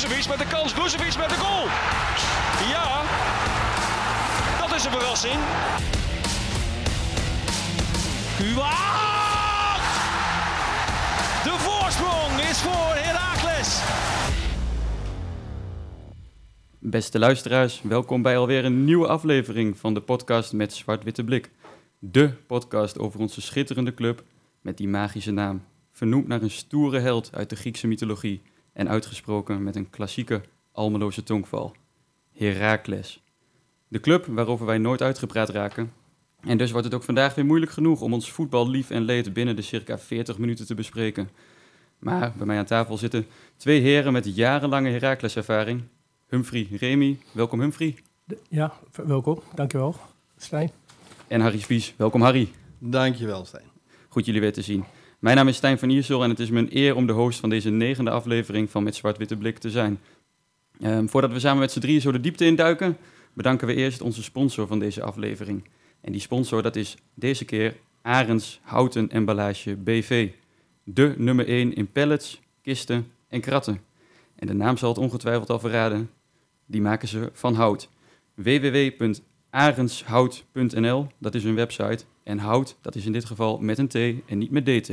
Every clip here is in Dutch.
Guzevic met de kans, Guzevic met de goal. Ja, dat is een verrassing. Kuat! De voorsprong is voor Heracles. Beste luisteraars, welkom bij alweer een nieuwe aflevering van de podcast met Zwart-Witte Blik. De podcast over onze schitterende club met die magische naam. Vernoemd naar een stoere held uit de Griekse mythologie en uitgesproken met een klassieke Almeloze tongval. Heracles. De club waarover wij nooit uitgepraat raken. En dus wordt het ook vandaag weer moeilijk genoeg om ons voetbal lief en leed binnen de circa 40 minuten te bespreken. Maar bij mij aan tafel zitten twee heren met jarenlange Heracles-ervaring. Humphrey, Remy. Welkom Humphrey. Ja, welkom. Dankjewel, Stijn. En Harry Spies. Welkom Harry. Dankjewel, Stijn. Goed jullie weer te zien. Mijn naam is Stijn van Iersel en het is mijn eer om de host van deze negende aflevering van Met Zwart-Witte Blik te zijn. Ehm, voordat we samen met z'n drieën zo de diepte induiken, bedanken we eerst onze sponsor van deze aflevering. En die sponsor dat is deze keer Arends Houten Emballage BV. De nummer 1 in pallets, kisten en kratten. En de naam zal het ongetwijfeld al verraden. Die maken ze van hout. www.arendshout.nl, dat is hun website. En hout, dat is in dit geval met een T en niet met DT.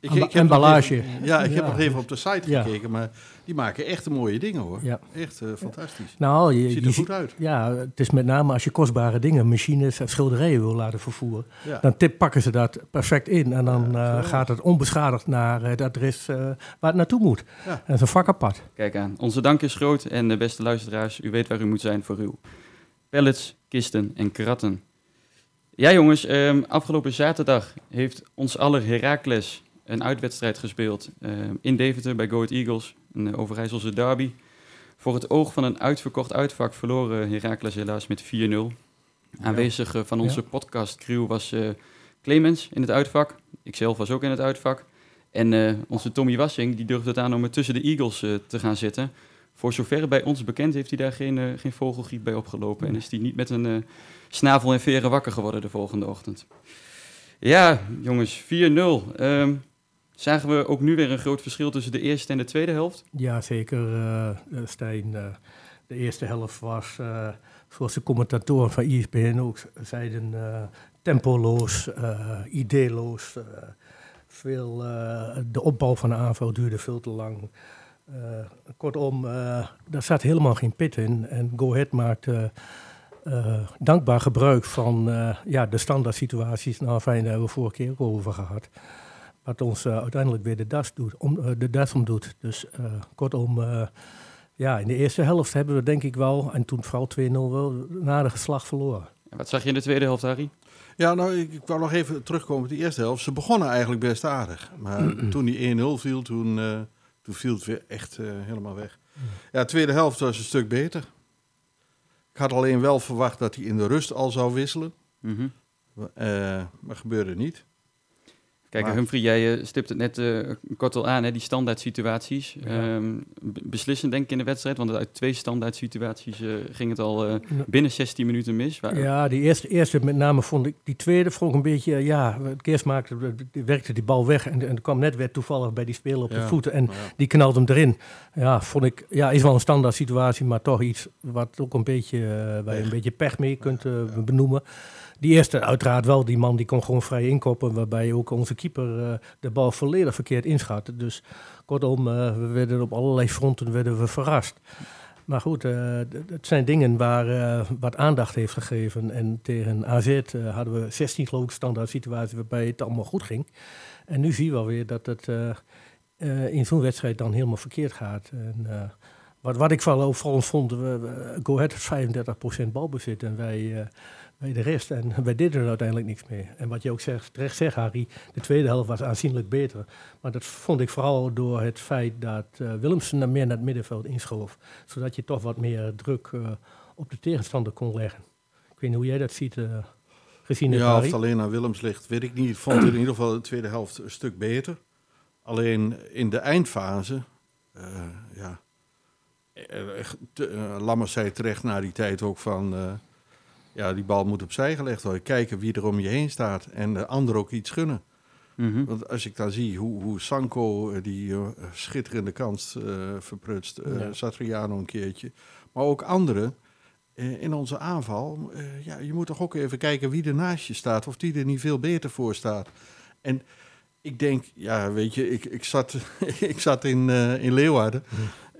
Ik, Amba- ik heb nog emballage. even- ja, ik heb nog even op de site Ja. gekeken, maar die maken echt mooie dingen hoor. Ja. Echt eh, fantastisch. Nou, je, Ziet er goed uit. Ja, het is met name als je kostbare dingen, machines en schilderijen wil laten vervoeren. Ja. Dan tip, pakken ze dat perfect in. En dan Ja, eh, gaat het onbeschadigd naar het adres eh, waar het naartoe moet. Ja. En dat is een vak apart. Kijk aan, onze dank is groot en de beste luisteraars, u weet waar u moet zijn voor uw pallets, kisten en kratten. Ja jongens, ehm, afgelopen zaterdag heeft ons aller Heracles een uitwedstrijd gespeeld ehm, in Deventer bij Go Ahead Eagles, een uh, Overijsselse derby. Voor het oog van een uitverkocht uitvak verloren Heracles helaas met 4-0. Aanwezig eh, van onze Ja. podcastcrew was eh, Clemens in het uitvak, ikzelf was ook in het uitvak. En eh, onze Tommy Wassing die durfde het aan om er tussen de Eagles eh, te gaan zitten. Voor zover bij ons bekend heeft hij daar geen, eh, geen vogelgriep bij opgelopen. En is hij niet met een eh, snavel en veren wakker geworden de volgende ochtend. Ja, jongens, 4-0. Ehm, zagen we ook nu weer een groot verschil tussen de eerste en de tweede helft? Ja, zeker, eh, eh, Stijn. eh, de eerste helft was, zoals de commentatoren van E ESPN ook zeiden, tempoloos, ideeloos. veel, de opbouw van de aanval duurde veel te lang. Kortom, daar zat helemaal geen pit in. En Go Ahead maakte dankbaar gebruik van ja, de standaard situaties. Nou, fijn, daar hebben we vorige keer over gehad. Wat ons eh, uiteindelijk weer de das, doet, om, eh, de das om doet. Dus eh, kortom, eh, ja, in de eerste helft hebben we denk ik wel, en toen vooral 2-0 wel, een aardige slag verloren. En wat zag je in de tweede helft, Harry? Ja, nou, ik, ik wou nog even terugkomen op die eerste helft. Ze begonnen eigenlijk best aardig. Maar toen die 1-0 viel, toen, eh, toen viel het weer echt helemaal weg. Ja, de tweede helft was een stuk beter. Ik had alleen wel verwacht dat hij in de rust al zou wisselen. Mhm. Eh, maar gebeurde niet. Kijk, Maar- Humphrey, jij eh, stipt het net eh, kort al aan, hè, die standaard situaties. Ja. Ehm, be- beslissend denk ik in de wedstrijd, want uit twee standaard situaties eh, ging het al binnen 16 minuten mis. Waar- Ja, die eerste, eerste met name vond ik, die tweede vond ik een beetje, ja, het eerst maakte, werkte die bal weg en, en kwam net weer toevallig bij die speler op de voeten en ja. die knalt hem erin. Ja, vond ik, ja, is wel een standaard situatie, maar toch iets wat ook een beetje, waar je een beetje pech mee kunt benoemen. Die eerste uiteraard wel, die man die kon gewoon vrij inkoppen, waarbij ook onze keeper eh, de bal volledig verkeerd inschatte. Dus kortom, eh, we werden op allerlei fronten werden we verrast. Maar goed, eh, het zijn dingen waar wat aandacht heeft gegeven. En tegen AZ hadden we 16 geloof ik standaard situaties waarbij het allemaal goed ging. En nu zien we alweer dat het in zo'n wedstrijd dan helemaal verkeerd gaat. En, wat, wat ik vooral vooral vond, we, Go Ahead had 35% balbezit en wij, wij de rest. En wij deden er uiteindelijk niks mee. En wat je ook zegt, terecht zegt, Harry, de tweede helft was aanzienlijk beter. Maar dat vond ik vooral door het feit dat eh, Willemsen naar meer naar het middenveld inschoof. Zodat je toch wat meer druk eh, op de tegenstander kon leggen. Ik weet niet hoe jij dat ziet, eh, gezien Ja, of het alleen aan Willems ligt, weet ik niet. Ik vond het in ieder geval de tweede helft een stuk beter. Alleen in de eindfase, ja, Lammers zei terecht na die tijd ook van, ja, die bal moet opzij gelegd worden. Kijken wie er om je heen staat en de ander ook iets gunnen. Mhm. Want als ik dan zie hoe, hoe Sanko eh, die eh, schitterende kans eh, verprutst, eh Ja. Satriano een keertje, maar ook anderen eh, in onze aanval. eh, ja, je moet toch ook even kijken wie er naast je staat, of die er niet veel beter voor staat. En ik denk, ja, weet je, ik, ik zat, ik zat in, eh, in Leeuwarden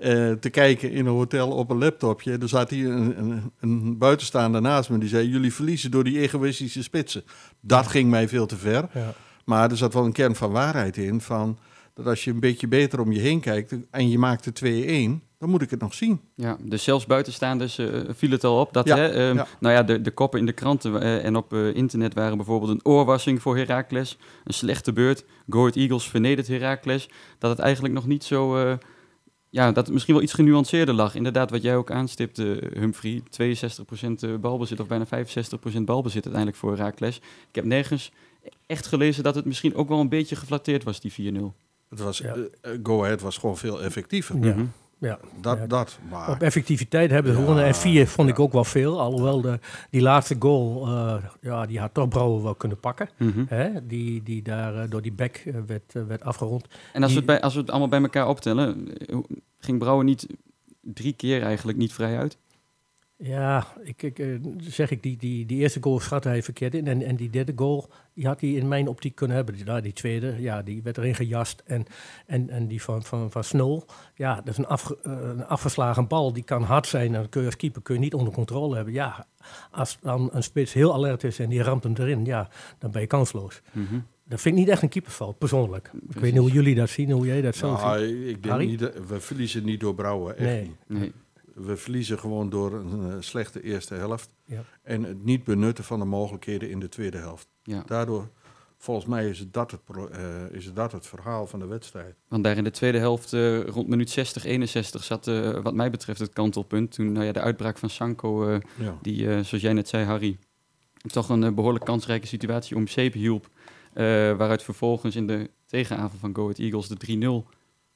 eh, te kijken in een hotel op een laptopje. Er zat hier een, een, een buitenstaander naast me die zei: Jullie verliezen door die egoïstische spitsen. Dat ging mij veel te ver. Ja. Maar er zat wel een kern van waarheid in. Van dat als je een beetje beter om je heen kijkt en je maakt er 2-1, dan moet ik het nog zien. Ja, dus zelfs buitenstaanders eh viel het al op. Dat, Ja, hè, ehm, ja. Nou ja, de, de koppen in de kranten eh, en op eh, internet waren bijvoorbeeld een oorwassing voor Heracles. Een slechte beurt. Go Ahead Eagles vernedert Heracles. Dat het eigenlijk nog niet zo... eh, ja, dat het misschien wel iets genuanceerder lag. Inderdaad, wat jij ook aanstipte, Humphrey. 62% balbezit of bijna 65% balbezit uiteindelijk voor Heracles. Ik heb nergens echt gelezen dat het misschien ook wel een beetje geflatteerd was, die 4-0. Het was, Ja. eh, eh, Go Ahead was gewoon veel effectiever. Ja. Ja. Dat, Ja. dat. Maar Op effectiviteit hebben ze Ja, gewonnen. En vier vond ik ook wel veel. Alhoewel de, die laatste goal, eh, ja, die had toch Brouwer wel kunnen pakken. Mhm. Hè? Die, die daar eh, door die back eh, werd, werd afgerond. En als we, het bij, als we het allemaal bij elkaar optellen, ging Brouwer niet drie keer eigenlijk niet vrij uit? Ja, ik, ik, eh, zeg ik, die, die, die eerste goal schatte hij verkeerd in. En, en die derde goal, die had hij in mijn optiek kunnen hebben. Die, nou, die tweede, ja, die werd erin gejast. En, en, en die van, van, van Snol, ja, dat is een, afge, eh, een afgeslagen bal. Die kan hard zijn. En dan kun je als keeper kun je niet onder controle hebben. Ja, als dan een spits heel alert is en die ramt hem erin, ja, dan ben je kansloos. Mhm. Dat vind ik niet echt een keeperfout, persoonlijk. Ik weet niet hoe jullie dat zien, hoe jij dat zo nou, ziet. ik denk Harry? niet, dat- we verliezen niet door Brouwen. Echt Nee. niet. Nee. We verliezen gewoon door een eh, slechte eerste helft. Ja. En het niet benutten van de mogelijkheden in de tweede helft. Ja. Daardoor, volgens mij, is het dat het, pro- eh, is het, dat het verhaal van de wedstrijd. Want daar in de tweede helft, eh, rond minuut 60, 61, zat eh, wat mij betreft het kantelpunt. Toen nou ja, de uitbraak van Sanko, eh, Ja. die, eh, zoals jij net zei, Harry, toch een eh, behoorlijk kansrijke situatie om zeep hielp. eh, waaruit vervolgens in de tegenavond van Go Ahead Eagles de 3-0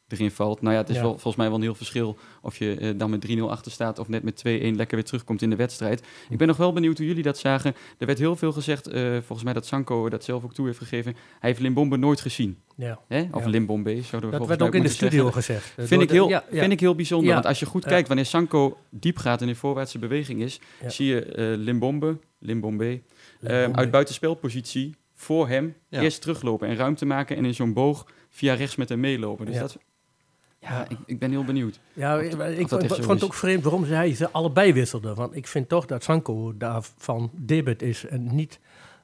erin valt. Nou ja, het is Ja. wel, volgens mij wel een heel verschil of je eh, dan met 3-0 achter staat of net met 2-1 lekker weer terugkomt in de wedstrijd. Ik ben nog wel benieuwd hoe jullie dat zagen. Er werd heel veel gezegd, eh, volgens mij dat Sanko dat zelf ook toe heeft gegeven. Hij heeft Limbombe nooit gezien. Ja. Hè? Of Ja. Limbombe, zouden we Dat werd ook in de studio zeggen. gezegd. Vind door ik, de- heel, ja, vind ik heel bijzonder. Want als je goed kijkt, wanneer Sanko diep gaat en in voorwaartse beweging is, zie je eh, Limbombe, Limbombe, Limbombe. uit buitenspelpositie voor hem eerst teruglopen en ruimte maken en in zo'n boog via rechts met hem meelopen. Dus Ja. dat, ja, ik, ik ben heel benieuwd. Ja, Of ik, of vond, ik het ook vreemd waarom zij ze allebei wisselden. Want ik vind toch dat Sanko daarvan debet is en niet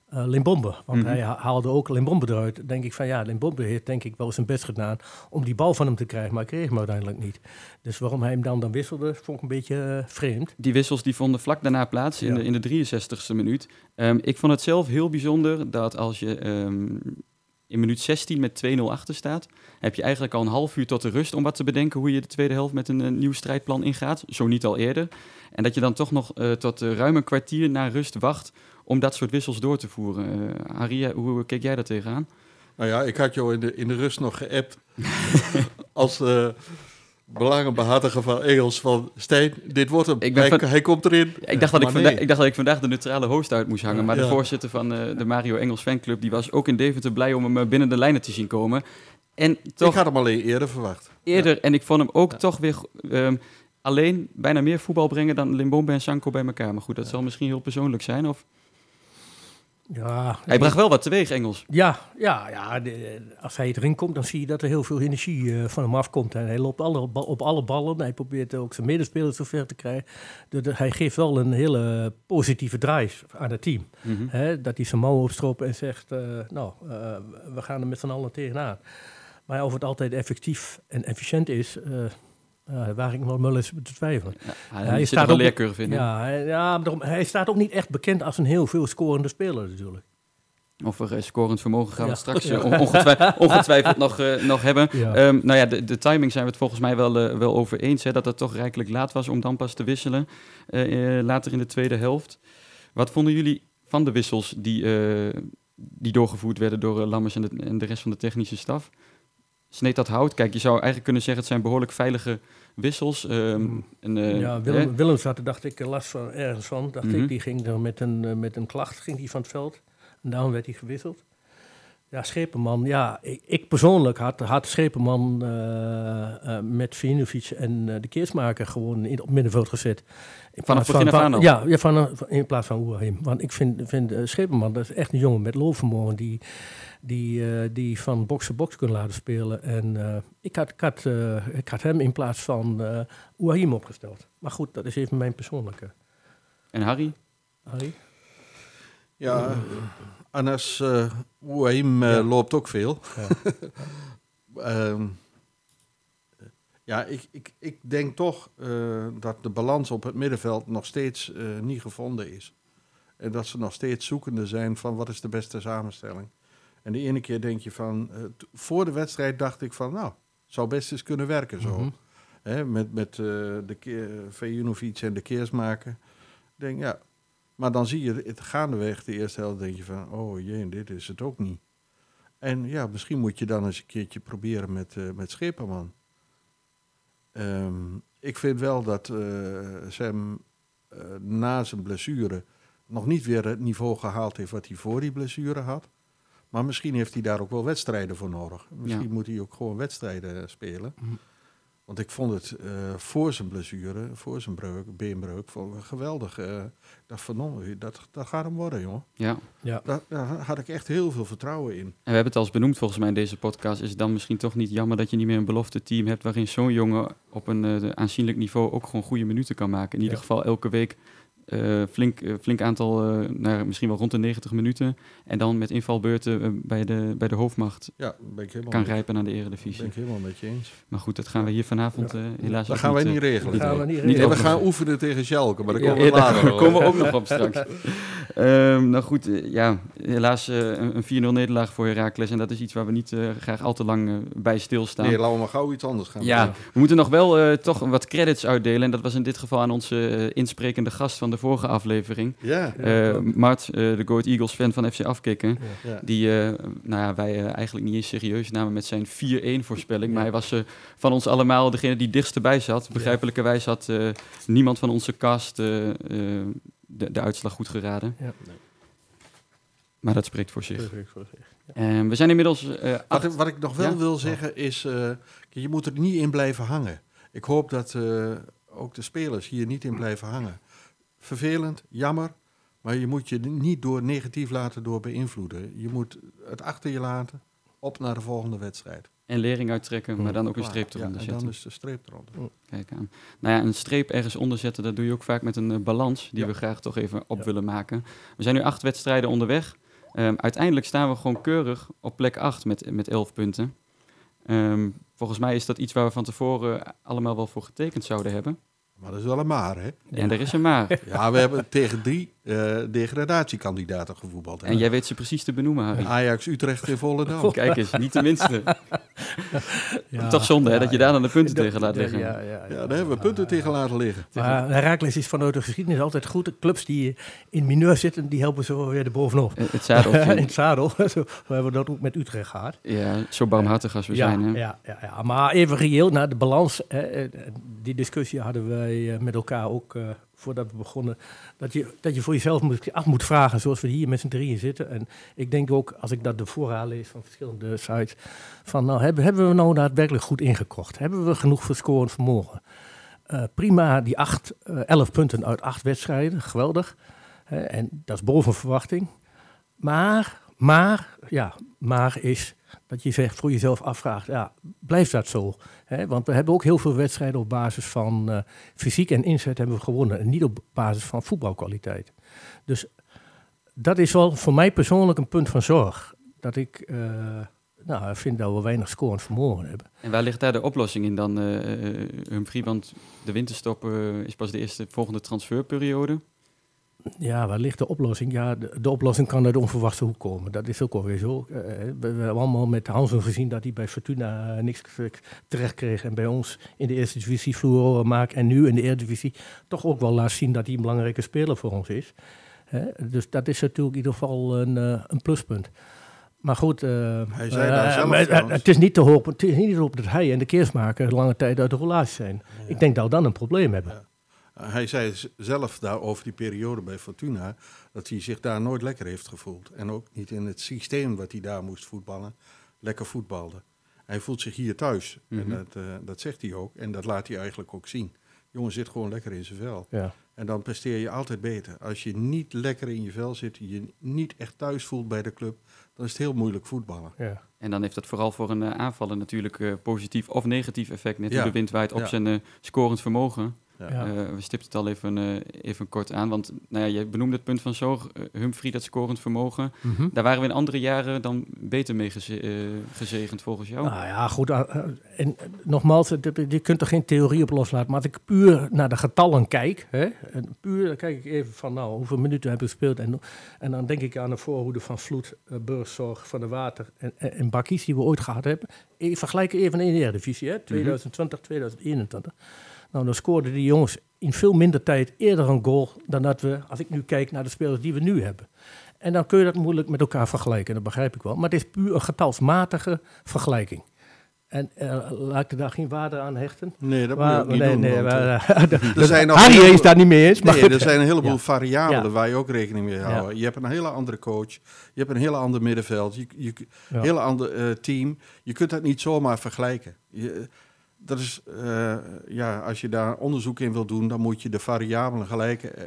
eh, Limbombe. Want Mhm. hij ha- haalde ook Limbombe eruit. denk ik van ja, Limbombe heeft denk ik wel zijn best gedaan om die bal van hem te krijgen. Maar kreeg hem uiteindelijk niet. Dus waarom hij hem dan, dan wisselde, vond ik een beetje eh, vreemd. Die wissels die vonden vlak daarna plaats in, Ja. de, in de 63ste minuut. Ehm, ik vond het zelf heel bijzonder dat als je ehm, in minuut 16 met 2-0 achter staat, heb je eigenlijk al een half uur tot de rust om wat te bedenken hoe je de tweede helft met een, eh, nieuw strijdplan ingaat. Zo niet al eerder. En dat je dan toch nog eh, tot eh, ruim een kwartier na rust wacht om dat soort wissels door te voeren. Eh Harry, hoe keek jij daar tegenaan? Nou ja, ik had jou in de, in de rust nog geappt. als belangenbehartiger van Engels van... Stijn, dit wordt hem. Ik ben hij, van- hij komt erin. Ik dacht, dat ik, nee. ik dacht dat ik vandaag de neutrale host uit moest hangen. Maar de voorzitter van eh, de Mario Engels fanclub... die was ook in Deventer blij om hem eh, binnen de lijnen te zien komen. En toch Ik had hem alleen eerder verwacht. eerder... En ik vond hem ook toch weer ehm, alleen bijna meer voetbal brengen... dan Limbombe en Sanko bij elkaar. Maar goed, dat zal misschien heel persoonlijk zijn. Of... Ja, Hij bracht wel wat teweeg, Engels. Ja, ja, ja de- als hij erin komt, dan zie je dat er heel veel energie eh, van hem afkomt. En hij loopt alle, op alle ballen. Hij probeert ook zijn medespelers zover te krijgen. Dus dat- hij geeft wel een hele positieve drive aan het team. Mhm. Dat hij zijn mouw opstroopt en zegt, eh, nou, eh, we gaan er met z'n allen tegenaan. Maar of het altijd effectief en efficiënt is, uh, waar ik nog wel eens te twijfelen. Ja, hij hij staat er een ook- leercurve in. Ja, hij, ja daarom- hij staat ook niet echt bekend als een heel veel scorende speler natuurlijk. Over eh, scorend vermogen gaan we Ja. straks Ja. eh, on- ongetwij- ongetwijfeld nog, eh, nog hebben. Ja. Ehm, nou ja, de, de timing zijn we het volgens mij wel, wel over eens. Hè, dat het toch rijkelijk laat was om dan pas te wisselen. later in de tweede helft. Wat vonden jullie van de wissels die, die doorgevoerd werden door Lammers en de, en de rest van de technische staf? Sneed dat hout? Kijk, je zou eigenlijk kunnen zeggen het zijn behoorlijk veilige wissels. Ehm, Mm. en, eh, ja, hè? Willem, Willems had er, dacht ik, eh, last van ergens van. Dacht Mhm. ik, die ging er met een, eh, met een klacht ging die van het veld. En daarom werd hij gewisseld. Ja, Schepenman. Ja, ik, ik persoonlijk had, had Schepenman eh, eh, met Vinovic en eh, de Keersmaker gewoon in, op middenveld gezet. In Vanaf plaats begin af aan al? Ja, ja van, van- in plaats van Oerheim. Want ik vind, vind Schepenman, dat is echt een jongen met loopvermogen die, die, eh, die van box to box kunnen laten spelen. En eh, ik, had, ik, had, eh, ik had hem in plaats van eh Oerheim opgesteld. Maar goed, dat is even mijn persoonlijke. En Harry? Harry? Ja, Anas uh, eh, Ja. loopt ook veel. Ja. Ehm, ja, ik, ik, ik denk toch eh, dat de balans op het middenveld nog steeds eh, niet gevonden is. En dat ze nog steeds zoekende zijn van wat is de beste samenstelling. En de ene keer denk je van, eh, voor de wedstrijd dacht ik van, nou, zou best eens kunnen werken zo. Hè, met met eh, de keer, Vejinovic en de Keersmaker. Denk, ja. Maar dan zie je het gaandeweg de eerste helft, denk je van, oh jee, dit is het ook niet. En ja, misschien moet je dan eens een keertje proberen met, eh met Scheperman. Ehm, ik vind wel dat eh Sam eh, na zijn blessure nog niet weer het niveau gehaald heeft wat hij voor die blessure had. Maar misschien heeft hij daar ook wel wedstrijden voor nodig. Misschien Ja. moet hij ook gewoon wedstrijden spelen. Mhm. Want ik vond het eh, voor zijn blessure, voor zijn breuk, beenbreuk, vond ik geweldig. eh, ik dacht van, dat, dat gaat hem worden, jongen. Ja. Ja. Daar, daar had ik echt heel veel vertrouwen in. En we hebben het al eens benoemd volgens mij in deze podcast. Is het dan misschien toch niet jammer dat je niet meer een belofte team hebt waarin zo'n jongen op een eh, aanzienlijk niveau ook gewoon goede minuten kan maken. In ieder Ja. geval elke week eh, flink, eh, flink aantal, eh, naar misschien wel rond de 90 minuten. En dan met invalbeurten bij, de, bij de hoofdmacht Ja, ben ik helemaal, kan rijpen naar de ben eredivisie. ik helemaal met je eens. Maar goed, dat gaan we hier vanavond eh, helaas Dat gaan wij eh, niet regelen. niet gaan we niet Niet regelen. We gaan oefenen tegen Schalke, maar daar komen we ja, later komen we ook nog op straks. Ehm, nou goed, ja, helaas een, een 4-0 nederlaag voor Heracles. En dat is iets waar we niet eh, graag al te lang bij stilstaan. Nee, laten we maar gauw iets anders gaan Ja, doen. we moeten nog wel eh, toch wat credits uitdelen. En dat was in dit geval aan onze insprekende gast van de vorige aflevering. Ja, Eh, Mart, eh, de Goat Eagles fan van FC Afkikken. ja. Die eh, nou ja, wij eigenlijk niet eens serieus namen met zijn 4-1 voorspelling. Maar hij was van ons allemaal degene die dichtst erbij zat. Begrijpelijkerwijs had niemand van onze cast de, de uitslag goed geraden. Ja. Maar dat spreekt voor zich. Perfect voor zich. We zijn inmiddels eh, Wat, ik- wat ik nog wel Ja? wil zeggen is, je moet er niet in blijven hangen. Ik hoop dat ook de spelers hier niet in blijven hangen. Vervelend, jammer, maar je moet je niet door negatief laten door beïnvloeden. Je moet het achter je laten, op naar de volgende wedstrijd. en lering uittrekken, maar dan ook een streep eronder ja, en zetten. dan is de streep eronder. Kijk aan. Nou ja, een streep ergens onder zetten, dat doe je ook vaak met een eh, balans die Ja. we graag toch even op Ja. willen maken. We zijn nu acht wedstrijden onderweg. Ehm, uiteindelijk staan we gewoon keurig op plek 8 met, met 11 punten. Ehm, volgens mij is dat iets waar we van tevoren allemaal wel voor getekend zouden hebben. Maar dat is wel een maar, hè? En er is een maar. Ja, we hebben tegen drie eh, degradatiekandidaten gevoetbald. hè. En jij weet ze precies te benoemen, Harry. Ajax, Utrecht en Volendam. Kijk eens, niet de minste. Ja, Toch zonde hè, dat je ja. daar dan de punten Dat- tegen laat liggen. Ja, ja, ja. Ja, daar hebben we punten tegen laten liggen. Maar Herakles is vanuit de geschiedenis altijd goed. De clubs die in mineur zitten, die helpen zo weer erbovenop. Eh, Het zadeltje. in het zadel. Zo we hebben dat ook met Utrecht gehad. Ja, zo barmhartig als we ja, zijn. Hè? ja, ja, ja, maar even reëel, naar de balans. hè, eh, die discussie hadden wij eh, met elkaar ook eh, voordat we begonnen. Dat je, dat je voor jezelf moet, af moet vragen, zoals we hier met z'n drieën zitten. En ik denk ook, als ik dat de voorraad lees van verschillende sites, van nou, hebben, hebben we nou daadwerkelijk goed ingekocht? Hebben we genoeg voor scorend vermogen? Eh, prima, die acht, eh, elf punten uit acht wedstrijden, geweldig. En dat is boven verwachting. Maar, maar, ja, maar is dat je zegt voor jezelf afvraagt, ja, blijft dat zo? Want we hebben ook heel veel wedstrijden op basis van eh, fysiek en inzet hebben we gewonnen. En niet op basis van voetbalkwaliteit. Dus dat is wel voor mij persoonlijk een punt van zorg. Dat ik eh, nou, vind dat we weinig scorend vermogen hebben. En waar ligt daar de oplossing in dan, eh, Humphrey? Want de winterstop is pas de eerste volgende transferperiode. Ja, waar ligt de oplossing? Ja, de, de oplossing kan uit onverwachte hoek komen. Dat is ook alweer zo. Eh, we, we hebben allemaal met Hansen gezien dat hij bij Fortuna eh, niks terecht kreeg. En bij ons in de eerste divisie vloer maakt. En nu in de Eredivisie toch ook wel laat zien dat hij een belangrijke speler voor ons is. Dus dat is natuurlijk in ieder geval een, eh, een pluspunt. Maar goed, eh, Hij zei daar eh, zelf maar het- is niet te hopen, het is niet te hopen dat hij en de keersmaker lange tijd uit de relatie zijn. Ik denk dat we dan een probleem hebben. Ja. Uh, hij zei zelf daar over die periode bij Fortuna dat hij zich daar nooit lekker heeft gevoeld. En ook niet in het systeem wat hij daar moest voetballen, lekker voetbalde. Hij voelt zich hier thuis. Mhm. En dat, eh, dat zegt hij ook. En dat laat hij eigenlijk ook zien. Jongen zit gewoon lekker in zijn vel. Ja. En dan presteer je altijd beter. Als je niet lekker in je vel zit, je niet echt thuis voelt bij de club, dan is het heel moeilijk voetballen. Ja. En dan heeft dat vooral voor een eh, aanvaller natuurlijk eh, positief of negatief effect. Net Ja. hoe de wind waait op Ja. zijn eh, scorend vermogen. Ja. Eh, we stipten het al even, eh, even kort aan. Want nou ja, je benoemde het punt van Zorg, eh, Humphrey, dat scorend vermogen. Mhm. Daar waren we in andere jaren dan beter mee geze- gezegend volgens jou. Nou ja, goed. uh, uh, en uh, nogmaals, je kunt er geen theorie op loslaten. Maar als ik puur naar de getallen kijk, hè, en puur dan kijk ik even van nou, hoeveel minuten heb ik gespeeld. En, en dan denk ik aan de voorhoede van Vloed, uh, Burgzorg, Van de Water en, en, en Bakkies die we ooit gehad hebben. Ik vergelijk even in de Eredivisie, hè, 2020, 2021. Nou, dan scoorden die jongens in veel minder tijd eerder een goal dan dat we, als ik nu kijk naar de spelers die we nu hebben. En dan kun je dat moeilijk met elkaar vergelijken, dat begrijp ik wel. Maar het is puur een getalsmatige vergelijking. En uh, laat ik er daar geen waarde aan hechten. Nee, dat Maar- moet je ook niet nee, doen. nee, want, maar, eh, uh, er zijn Harry heel is daar niet mee eens. Maar nee, er zijn een heleboel Ja. variabelen Ja. waar je ook rekening mee houdt. Ja. Je hebt een hele andere coach, je hebt een hele ander middenveld, je, je, Ja. hele ander eh, team. Je kunt dat niet zomaar vergelijken. Je, dat is, eh, ja, als je daar onderzoek in wil doen, dan moet je de variabelen gelijk. eh,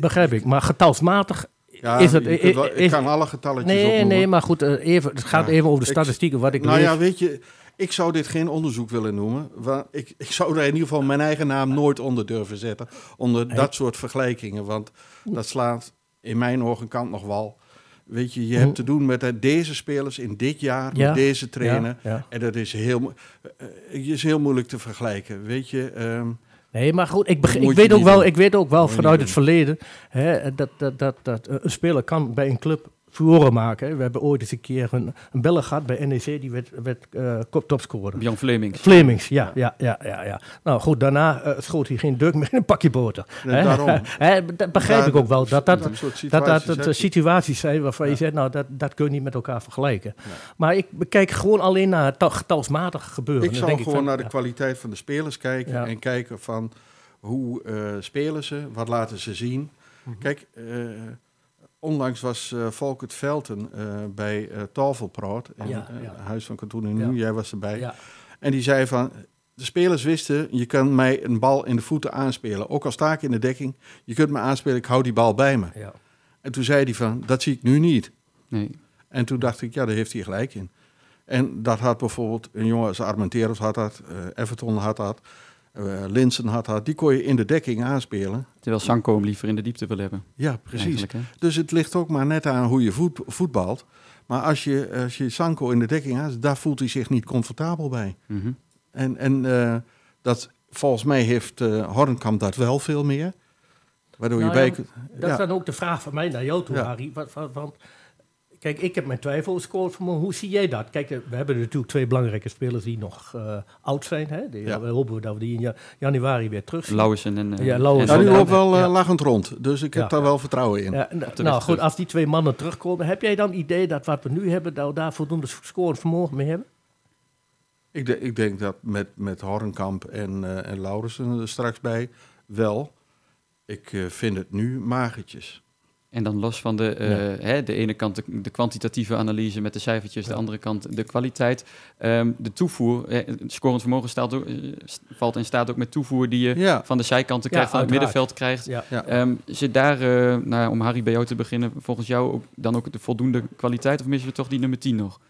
Begrijp ik. Maar getalsmatig ja, is het... wel- ik is- kan alle getalletjes nee, opnoemen. nee, maar goed. eh, even, het gaat Ja. even over de Ik- statistieken. Wat ik nou ja, weet je, ik zou dit geen onderzoek willen noemen. Want ik, ik zou er in ieder geval mijn eigen naam nooit onder durven zetten. Onder dat soort vergelijkingen. Want dat slaat in mijn ogen kant nog wel. Weet je, je hebt te doen met eh, deze spelers in dit jaar, Ja. met deze trainer. Ja, ja. En dat is heel, mo- eh, is heel moeilijk te vergelijken. Weet je, ehm, Nee, maar goed, ik, ik, weet, ook wel, ik weet ook wel vanuit het verleden hè, dat, dat, dat, dat eh, een speler kan bij een club furoren maken. We hebben ooit eens een keer een, een beller gehad bij NEC, die werd, werd eh, kop- topscorer. Jan Flemings. Flemings, ja, ja, ja, ja, ja. Nou goed, daarna eh, schoot hij geen duk meer in een pakje boter. Nee, Hè? daarom. Hè, dat begrijp ik ook wel. Dat dat, dat soort dat, dat situaties het heb eh, situaties zijn waarvan je zegt, nou, dat, dat kun je niet met elkaar vergelijken. Nee. Maar ik bekijk gewoon alleen naar het ta- getalsmatig gebeuren. Ik denk gewoon van, naar de ja. kwaliteit van de spelers kijken Ja. en kijken van hoe eh, spelen ze, wat laten ze zien. Mhm. Kijk, eh, onlangs was eh Volkert Velten eh, bij eh Tafelpraat, in Ja, ja. Huis van Katoen en Ja. Nu, jij was erbij. En die zei van, de spelers wisten, je kan mij een bal in de voeten aanspelen. Ook al sta ik in de dekking, je kunt me aanspelen, ik hou die bal bij me. ja. En toen zei hij van, dat zie ik nu niet. Nee. En toen dacht ik, ja, daar heeft hij gelijk in. En dat had bijvoorbeeld een jongen als Armenteros had dat, Everton had dat, eh Linsen had dat. Die kon je in de dekking aanspelen. Terwijl Sanko hem liever in de diepte wil hebben. Ja, precies. Dus het ligt ook maar net aan hoe je voet, voetbalt. Maar als je, als je Sanko in de dekking aan, daar voelt hij zich niet comfortabel bij. Mhm. En, en eh, dat, volgens mij heeft eh Hornkamp dat wel veel meer. Waardoor Nou je bij ja, kunt- Dat ja. is dan ook de vraag van mij naar jou toe, Ja. Harry. Want, kijk, ik heb mijn twijfels. Coach, Hoe zie jij dat? Kijk, eh, we hebben natuurlijk twee belangrijke spelers die nog eh, oud zijn. Hè? Die, Ja. We hopen dat we die in ja- januari weer terug zien. Lauwersen en... eh, Ja, Lauwersen. en Nou, die loopt wel Ja. lachend rond. Dus ik heb Ja. daar wel vertrouwen in. Nou goed, als die twee mannen terugkomen, heb jij dan idee dat wat we nu hebben, dat we daar voldoende scorend vermogen mee hebben? Ik, de- ik denk dat met, met Hornkamp en, eh en Laurensen er straks bij wel. Ik vind het nu magertjes. En dan los van de, eh, hè, de ene kant de, de kwantitatieve analyse met de cijfertjes, de andere kant de kwaliteit. Ehm, de toevoer, eh, het scorend vermogen staat ook, eh, valt en staat ook met toevoer die je Ja, van de zijkanten Ja, krijgt, van het middenveld krijgt. Ja. ja. Ehm, zit daar, eh, nou, om Harry bij jou te beginnen, volgens jou ook, dan ook de voldoende kwaliteit of missen we toch die nummer 10 nog?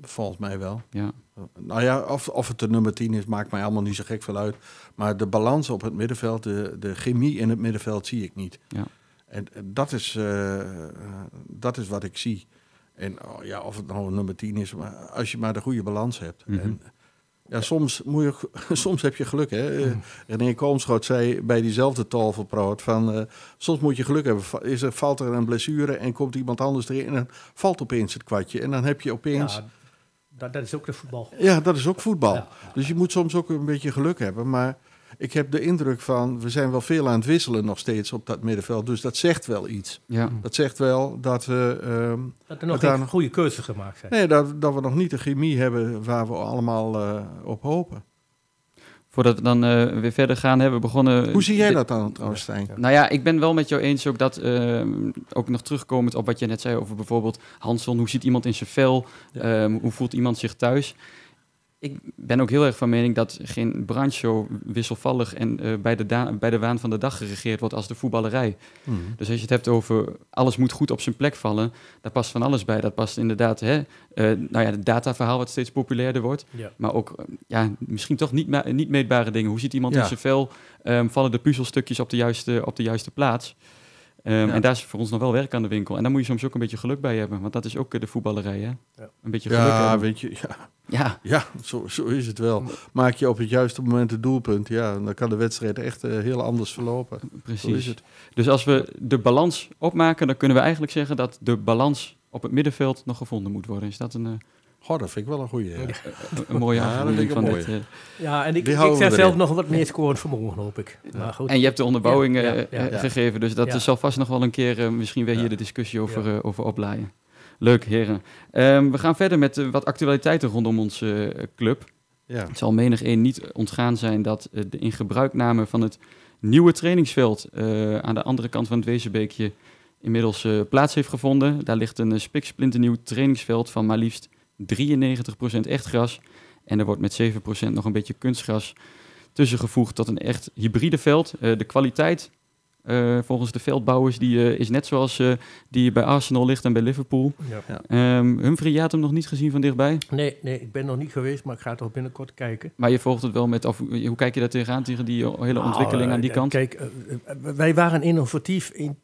volgens mij wel. Ja, Nou ja, of, of het de nummer 10 is, maakt mij allemaal niet zo gek veel uit. Maar de balans op het middenveld, de, de chemie in het middenveld zie ik niet. Ja. En dat is, eh, eh, dat is wat ik zie. En oh, ja, of het nou nummer 10 is, maar als je maar de goede balans hebt. Mhm. En, ja, soms, moet je, soms heb je geluk. Hè? Eh, René Koomschot zei bij diezelfde tafelpraat van... eh, soms moet je geluk hebben. Is er, valt er een blessure en komt iemand anders erin... en dan valt opeens het kwartje. En dan heb je opeens... Ja, dat, dat is ook de voetbal. Ja, dat is ook voetbal. Ja. Dus je moet soms ook een beetje geluk hebben. Maar ik heb de indruk van, we zijn wel veel aan het wisselen nog steeds op dat middenveld. Dus dat zegt wel iets. ja. Dat zegt wel dat we, ehm, Dat er nog geen nog- goede keuzes gemaakt zijn. nee, dat, dat we nog niet de chemie hebben waar we allemaal eh, op hopen. Voordat we dan eh, weer verder gaan, hebben we begonnen... Hoe zie jij dat dan trouwens, Stijn? Nou ja, ik ben wel met jou eens ook dat, ehm, ook nog terugkomend op wat je net zei over bijvoorbeeld Hanson, hoe ziet iemand in zijn vel, Ehm, hoe voelt iemand zich thuis. Ik ben ook heel erg van mening dat geen branche zo wisselvallig en eh, bij, de da- bij de waan van de dag geregeerd wordt als de voetballerij. Mhm. Dus als je het hebt over alles moet goed op zijn plek vallen, daar past van alles bij. Dat past inderdaad, hè, eh, nou ja, het dataverhaal wat steeds populairder wordt. Ja. Maar ook, eh, ja, misschien toch niet, ma- niet meetbare dingen. Hoe ziet iemand Ja. in zijn vel? Ehm, vallen de puzzelstukjes op de juiste, op de juiste plaats? Ehm, Ja. En daar is voor ons nog wel werk aan de winkel. En daar moet je soms ook een beetje geluk bij hebben. Want dat is ook de voetballerij, hè? Ja. Een beetje geluk Ja, hebben. weet je, ja, Ja, ja zo, zo is het wel. Maak je op het juiste moment het doelpunt, ja, dan kan de wedstrijd echt eh, heel anders verlopen. Zo is precies. het. Dus als we de balans opmaken, dan kunnen we eigenlijk zeggen dat de balans op het middenveld nog gevonden moet worden. Is dat een, eh, Goh, dat vind ik wel een goeie. ja. een, een mooie Ja, dat van dit? eh, Ja, en ik, ik zeg zelf nog wat meer scorend vermogen, hoop ik. Maar goed. En je hebt de onderbouwing Ja, eh, ja, ja, eh, ja. gegeven, dus dat zal vast nog wel een keer eh, misschien weer Ja. hier de discussie over, Ja. eh, over oplaaien. Leuk, heren. Ehm, we gaan verder met eh, wat actualiteiten rondom onze eh, club. Ja. Het zal menig een niet ontgaan zijn dat eh, de in gebruikname van het nieuwe trainingsveld aan de andere kant van het Wezenbeekje inmiddels plaats heeft gevonden. Daar ligt een spiksplinternieuw trainingsveld van maar liefst 93% echt gras. En er wordt met 7% nog een beetje kunstgras tussengevoegd tot een echt hybride veld. De kwaliteit eh, volgens de veldbouwers die, eh, is net zoals eh, die bij Arsenal ligt en bij Liverpool. Ja. Ehm Humphrey, je had hem nog niet gezien van dichtbij. Nee, nee, ik ben nog niet geweest, maar ik ga toch binnenkort kijken. Maar je volgt het wel met, of, hoe kijk je daar tegenaan, tegen die hele Nou, ontwikkeling aan die kant? Kijk, wij waren innovatief in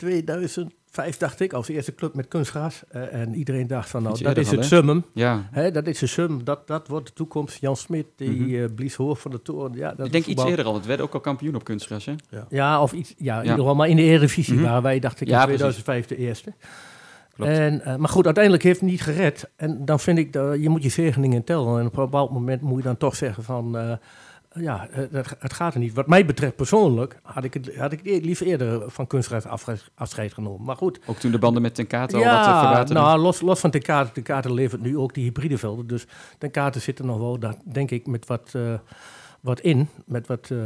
2005, dacht ik, als eerste club met kunstgras. Eh, en iedereen dacht van, nou, dat is al, het summum. Ja, Hè, dat is de sum, dat, dat wordt de toekomst. Jan Smit, die Mhm. eh, blies hoog van de toren. Ja, dat ik denk iets eerder al. Het werd ook al kampioen op kunstgras, hè? Ja, of iets, ja, in Ja. ieder geval, maar in de Eredivisie Mhm. waren wij, dacht ik, Ja, in 2005 de eerste. Klopt. En, eh, maar goed, uiteindelijk heeft het niet gered. En dan vind ik, dat je moet je zegeningen tellen. En op een bepaald moment moet je dan toch zeggen van... eh, ja, eh, het, gaat er niet. Wat mij betreft persoonlijk had ik het, had ik het liever eerder van afge- afscheid genomen. Maar goed, Ook toen de banden met Tenkate al wat ja, uh, verwaterden. nou, los, los van Tenkate. Tenkate levert nu ook die hybride velden. Dus Tenkate zit er nog wel, daar, denk ik, met wat, eh, wat in. Met wat eh,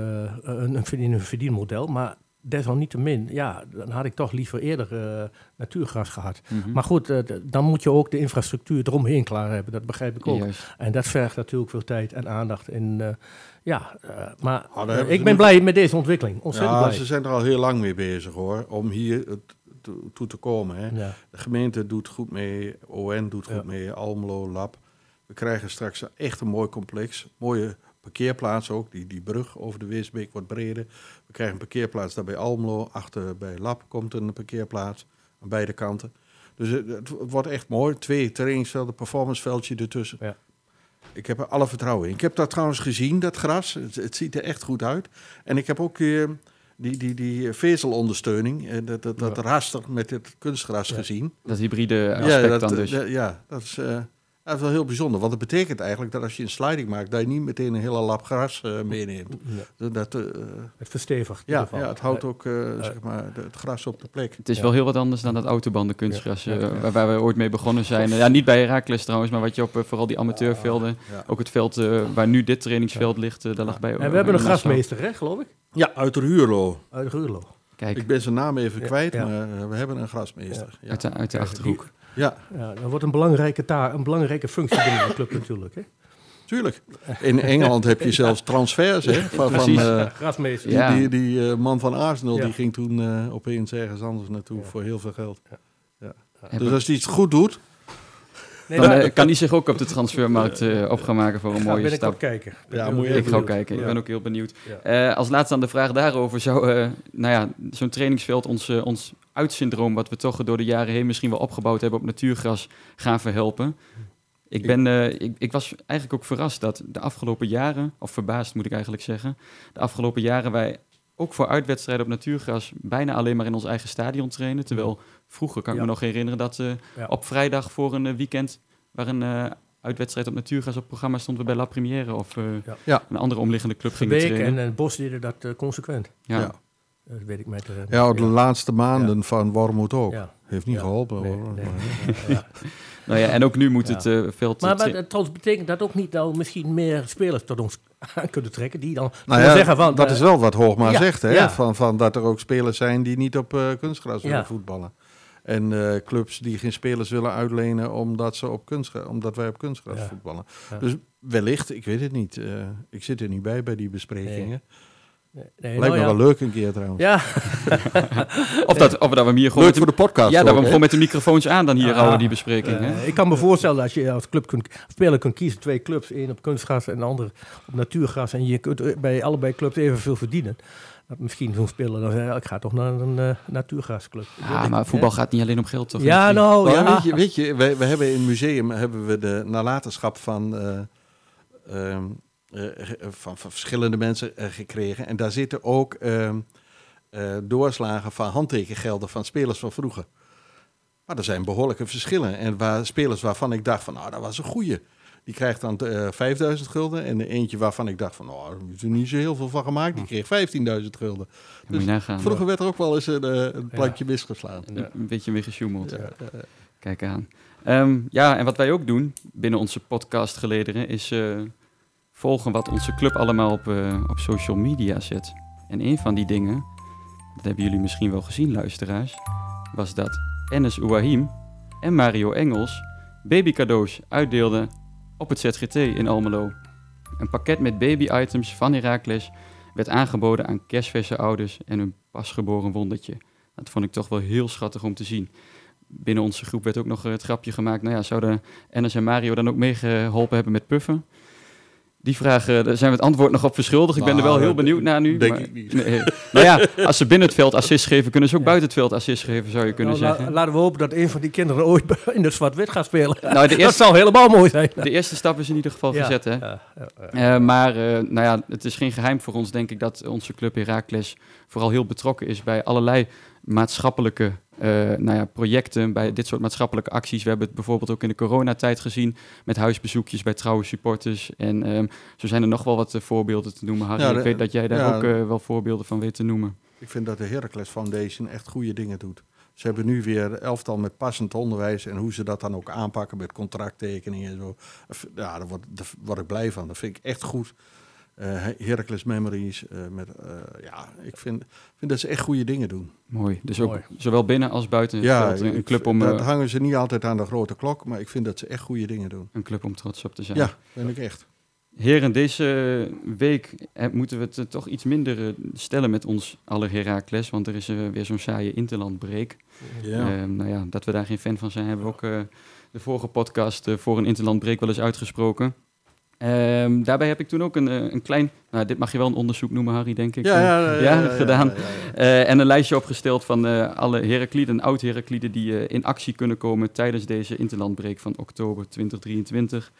een, een verdienmodel. Maar desalniettemin, ja, dan had ik toch liever eerder eh, natuurgras gehad. Mhm. Maar goed, eh, dan moet je ook de infrastructuur eromheen klaar hebben. Dat begrijp ik ook. Juist. En dat vergt natuurlijk veel tijd en aandacht. En, eh, ja, eh, maar Ah, ik ben nu- blij met deze ontwikkeling. Ontzettend Ja, blij. ze zijn er al heel lang mee bezig hoor, om hier to- toe te komen. Hè. Ja. De gemeente doet goed mee, ON doet goed Ja. mee, Almelo, Lab. We krijgen straks een- echt een mooi complex. Mooie parkeerplaats ook. Die, die brug over de Weesbeek wordt breder. We krijgen een parkeerplaats daar bij Almelo. Achter bij Lab komt een parkeerplaats. Aan beide kanten. Dus het, het wordt echt mooi. Twee trainingsvelden, performanceveldje ertussen. Ja. Ik heb er alle vertrouwen in. Ik heb dat trouwens gezien, dat gras. Het, het ziet er echt goed uit. En ik heb ook eh, die, die, die vezelondersteuning, eh, dat, dat, dat Ja. raster met het kunstgras Ja. gezien. Dat hybride aspect Ja, dat, dan dus. ja, dat is, eh, dat is wel heel bijzonder. Want dat betekent eigenlijk dat als je een sliding maakt, dat je niet meteen een hele lap gras eh, meeneemt. Ja, Dat, eh, het verstevigt. in ja, ieder geval. ja, het houdt ook eh, zeg maar, de- het gras op de plek. Het is Ja. wel heel wat anders dan dat autobanden kunstgras, Ja. Ja. waar, waar we ooit mee begonnen zijn. Ja, niet bij Herakles trouwens, maar wat je op vooral die amateurvelden, Ja, ook het veld waar nu dit trainingsveld ligt, daar lag bij. En we hebben een grasmeester, hè, geloof ik? ja uit Ruurlo. Uit Ruurlo. Kijk, Ik ben zijn naam even kwijt, ja. maar we hebben een grasmeester. Ja, uit de, uit de Kijk, Achterhoek. Ja Ja, dat wordt een belangrijke taak, een belangrijke functie binnen de club natuurlijk. Hè? tuurlijk. In Engeland heb je zelfs transfers. Hè, van, van, Precies. eh. Ja. Die, die, die, eh, man van Arsenal Ja. die ging toen eh, opeens ergens anders naartoe Ja. voor heel veel geld. Ja. Ja. Hebben- Dus als hij iets goed doet, Nee, Dan eh, kan hij zich ook op de transfermarkt eh, op gaan maken voor een mooie stap. kijken. Ja, ben moet je Ik ga ook kijken, ik ben ook heel benieuwd. Ja. Eh, als laatste aan de vraag daarover, zou eh, nou ja, zo'n trainingsveld ons, ons uitsyndroom, wat we toch door de jaren heen misschien wel opgebouwd hebben op natuurgras, gaan verhelpen? Ik, ben, eh, ik, ik was eigenlijk ook verrast dat de afgelopen jaren, of verbaasd moet ik eigenlijk zeggen, de afgelopen jaren wij ook voor uitwedstrijden op natuurgras bijna alleen maar in ons eigen stadion trainen. Terwijl vroeger kan ik Ja. me nog herinneren dat eh, Ja. op vrijdag voor een eh, weekend waar een eh, uitwedstrijd op natuurgras op programma stond we bij La Première of eh, Ja. Een andere omliggende club gingen trainen. en, en Bos deden dat consequent. ja. Ja. Dat weet ik met... Ja, de laatste maanden van Wormoed ook. Ja. Heeft niet Ja. geholpen Nee, hoor. nee. Maar-. Nou ja, en ook nu moet Ja. het eh, veld... Maar, maar dat trouwens betekent dat ook niet nou misschien meer spelers tot ons aan kunnen trekken die dan Nou ja, zeggen van... dat eh, is wel wat Hoogma ja, zegt, hè? ja. Van, van dat er ook spelers zijn die niet op eh, kunstgras willen Ja. voetballen. En eh, clubs die geen spelers willen uitlenen omdat, ze op kunstgras, omdat wij op kunstgras Ja. voetballen. Ja. Dus wellicht, ik weet het niet. eh, ik zit er niet bij bij die besprekingen. nee, nee, Lijkt nou me ja. wel leuk een keer trouwens. Ja, Of, dat, of dat we hem hier gewoon... leuk voor de, podcast ja, dat we ook, hem hè? gewoon met de microfoons aan dan hier Ja. houden, die bespreking. hè? eh, ik kan me voorstellen dat je als club kunt, speler kunt kiezen, twee clubs, één op kunstgras en de ander op natuurgras. En je kunt bij allebei clubs evenveel verdienen. Dat misschien zo'n speler dan zegt, ja, ik ga toch naar een eh, natuurgrasclub. Ja, maar voetbal gaat niet alleen om geld, toch? Ja, nou, ja. weet je, weet je we, we hebben in het museum hebben we de nalatenschap van, eh, ehm, eh, van, van verschillende mensen eh, gekregen. En daar zitten ook ehm, eh, doorslagen van handtekengelden van spelers van vroeger. Maar er zijn behoorlijke verschillen. En waar, spelers waarvan ik dacht van, nou, dat was een goeie. Die krijgt dan eh 5000 gulden. En eentje waarvan ik dacht van, nou, is er niet zo heel veel van gemaakt. Die kreeg 15.000 gulden. Nagaan. Vroeger werd er ook wel eens een, eh, een plankje misgeslaan. Een beetje weer gesjoemeld. Ja, eh, Kijk aan. Ehm, ja, en wat wij ook doen binnen onze podcast gelederen is eh, volgen wat onze club allemaal op, eh, op social media zet. En een van die dingen, dat hebben jullie misschien wel gezien, luisteraars, was dat Enes Ouahim en Mario Engels babycadeaus uitdeelden op het ZGT in Almelo. Een pakket met baby-items van Heracles werd aangeboden aan kerstverse ouders en hun pasgeboren wondertje. Dat vond ik toch wel heel schattig om te zien binnen onze groep werd ook nog het grapje gemaakt. Nou ja, zouden Ennis en Mario dan ook meegeholpen hebben met puffen? Die vraag, eh, daar zijn we het antwoord nog op verschuldigd. Ik ben er wel Nou, heel dat benieuwd naar nu. denk maar- ik niet. Nee, nou ja, als ze binnen het veld assist geven, kunnen ze ook buiten het veld assist geven, zou je kunnen Nou, la- zeggen. laten we hopen dat een van die kinderen ooit in de zwart-wit gaat spelen. Nou, de Dat zou helemaal mooi zijn. de eerste stap is in ieder geval Ja, gezet, hè? ja. Eh, maar eh, nou ja, het is geen geheim voor ons, denk ik, dat onze club Heracles vooral heel betrokken is bij allerlei maatschappelijke eh, nou ja, projecten, bij dit soort maatschappelijke acties. We hebben het bijvoorbeeld ook in de coronatijd gezien met huisbezoekjes bij trouwe supporters. En ehm, zo zijn er nog wel wat eh, voorbeelden te noemen, Harry. Ja, ik weet dat jij daar ja, ook eh, wel voorbeelden van weet te noemen. Ik vind dat de Heracles Foundation echt goede dingen doet. Ze hebben nu weer elftal met passend onderwijs en hoe ze dat dan ook aanpakken met contracttekeningen en zo. Ja, daar word, daar word ik blij van. Dat vind ik echt goed. Eh Heracles Memories. eh, met, eh, ja, ik vind, vind dat ze echt goede dingen doen. Mooi. Dus ook Mooi. zowel binnen als buiten het Ja, veld, een, ik- club om, dat eh, hangen ze niet altijd aan de grote klok, maar ik vind dat ze echt goede dingen doen. een club om trots op te zijn. Ja, vind ik echt. Heren, deze week moeten we het toch iets minder stellen met ons aller Heracles, want er is weer zo'n saaie interlandbreek. Ja. Ehm, nou ja, dat we daar geen fan van zijn, hebben we ook eh, de vorige podcast voor een interlandbreek wel eens uitgesproken. Ehm, daarbij heb ik toen ook een, eh, een klein, nou dit mag je wel een onderzoek noemen Harry, denk ik. ja, gedaan. ja, ja, ja. En een lijstje opgesteld van eh, alle Herakliden, oud-Herakliden die eh, in actie kunnen komen tijdens deze interlandbreek van oktober 2023.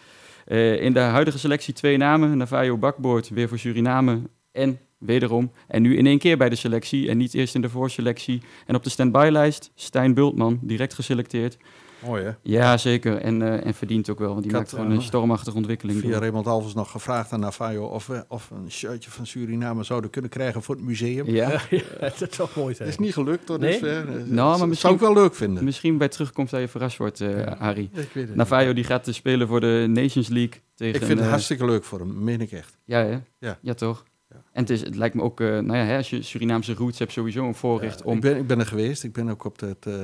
Eh, in de huidige selectie twee namen, Navajo Bakboord weer voor Suriname en wederom. En nu in één keer bij de selectie en niet eerst in de voorselectie. En op de standby-lijst Stijn Bultman, direct geselecteerd. Mooi hè? Ja, zeker. En, eh, en verdient ook wel, want die Ik maakt had, gewoon eh, een stormachtige ontwikkeling. Via door. Raymond Alves nog gevraagd aan Navajo of we of een shirtje van Suriname zouden kunnen krijgen voor het museum. Ja, dat zou mooi Dat zijn. is niet gelukt tot Nee? dusver. maar Nou, maar misschien- zou ik wel leuk vinden. misschien bij terugkomst dat je verrast wordt, eh, Harry. Ik weet het Navajo die gaat eh, spelen voor de Nations League tegen... Ik vind het eh, hartstikke leuk voor hem, meen ik echt. Ja, hè? Ja. Ja, toch? Ja. En het, is, het lijkt me ook, eh, nou ja, hè, als je Surinaamse roots hebt, sowieso een voorrecht Ja, om... ik, ben, ik ben er geweest. Ik ben ook op het uh,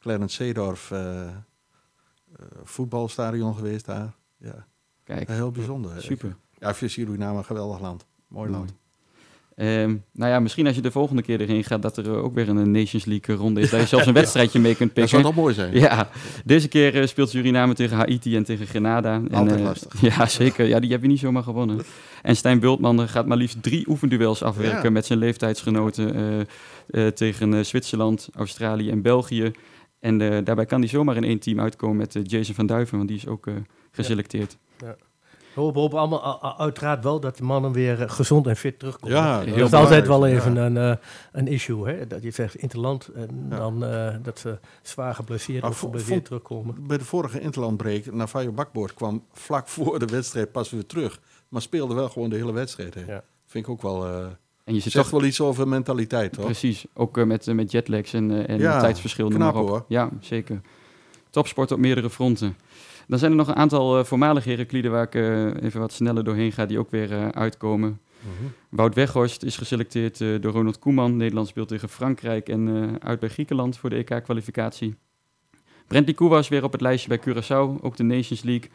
Clarence Seedorf eh, eh, voetbalstadion geweest daar. Ja, Kijk, heel bijzonder. super. Ja, voor Suriname een geweldig land. Mooi land. Ehm, nou ja, misschien als je de volgende keer erheen gaat, dat er eh, ook weer een Nations League ronde is. Dat je zelfs een wedstrijdje mee kunt Dat zou pikken. toch mooi zijn? Ja, deze keer eh, speelt Suriname tegen Haiti en tegen Grenada. En, Altijd eh, lastig. Ja, zeker. Ja, die heb je niet zomaar gewonnen. En Stijn Bultman eh, gaat maar liefst drie oefenduels afwerken Ja. met zijn leeftijdsgenoten eh, eh, tegen eh, Zwitserland, Australië en België. En eh, daarbij kan hij zomaar in één team uitkomen met eh, Jason van Duiven, want die is ook eh, geselecteerd. We hopen, hopen allemaal uiteraard wel dat de mannen weer gezond en fit terugkomen. Ja, Heel dat is altijd wel even Ja. een, eh, een issue. Hè? Dat je zegt interland en Ja. dan eh, dat ze zwaar geblesseerd of geblesseerd terugkomen. Bij de vorige interlandbreek, Navajo Bakboord kwam vlak voor de wedstrijd pas weer terug. Maar speelde wel gewoon de hele wedstrijd. Hè. Ja. Vind ik ook wel... En je zit Zegt toch wel iets over mentaliteit, toch? Precies, ook eh, met, eh, met jetlags en, eh, en Ja, tijdsverschil. noem knap, maar op. hoor. Ja, zeker. Topsport op meerdere fronten. Dan zijn er nog een aantal voormalige Herakliden waar ik even wat sneller doorheen ga, die ook weer uitkomen. Mhm. Wout Weghorst is geselecteerd door Ronald Koeman. Nederland speelt tegen Frankrijk en uit bij Griekenland voor de EK-kwalificatie. Brentley Koewas weer op het lijstje bij Curaçao, ook de Nations League.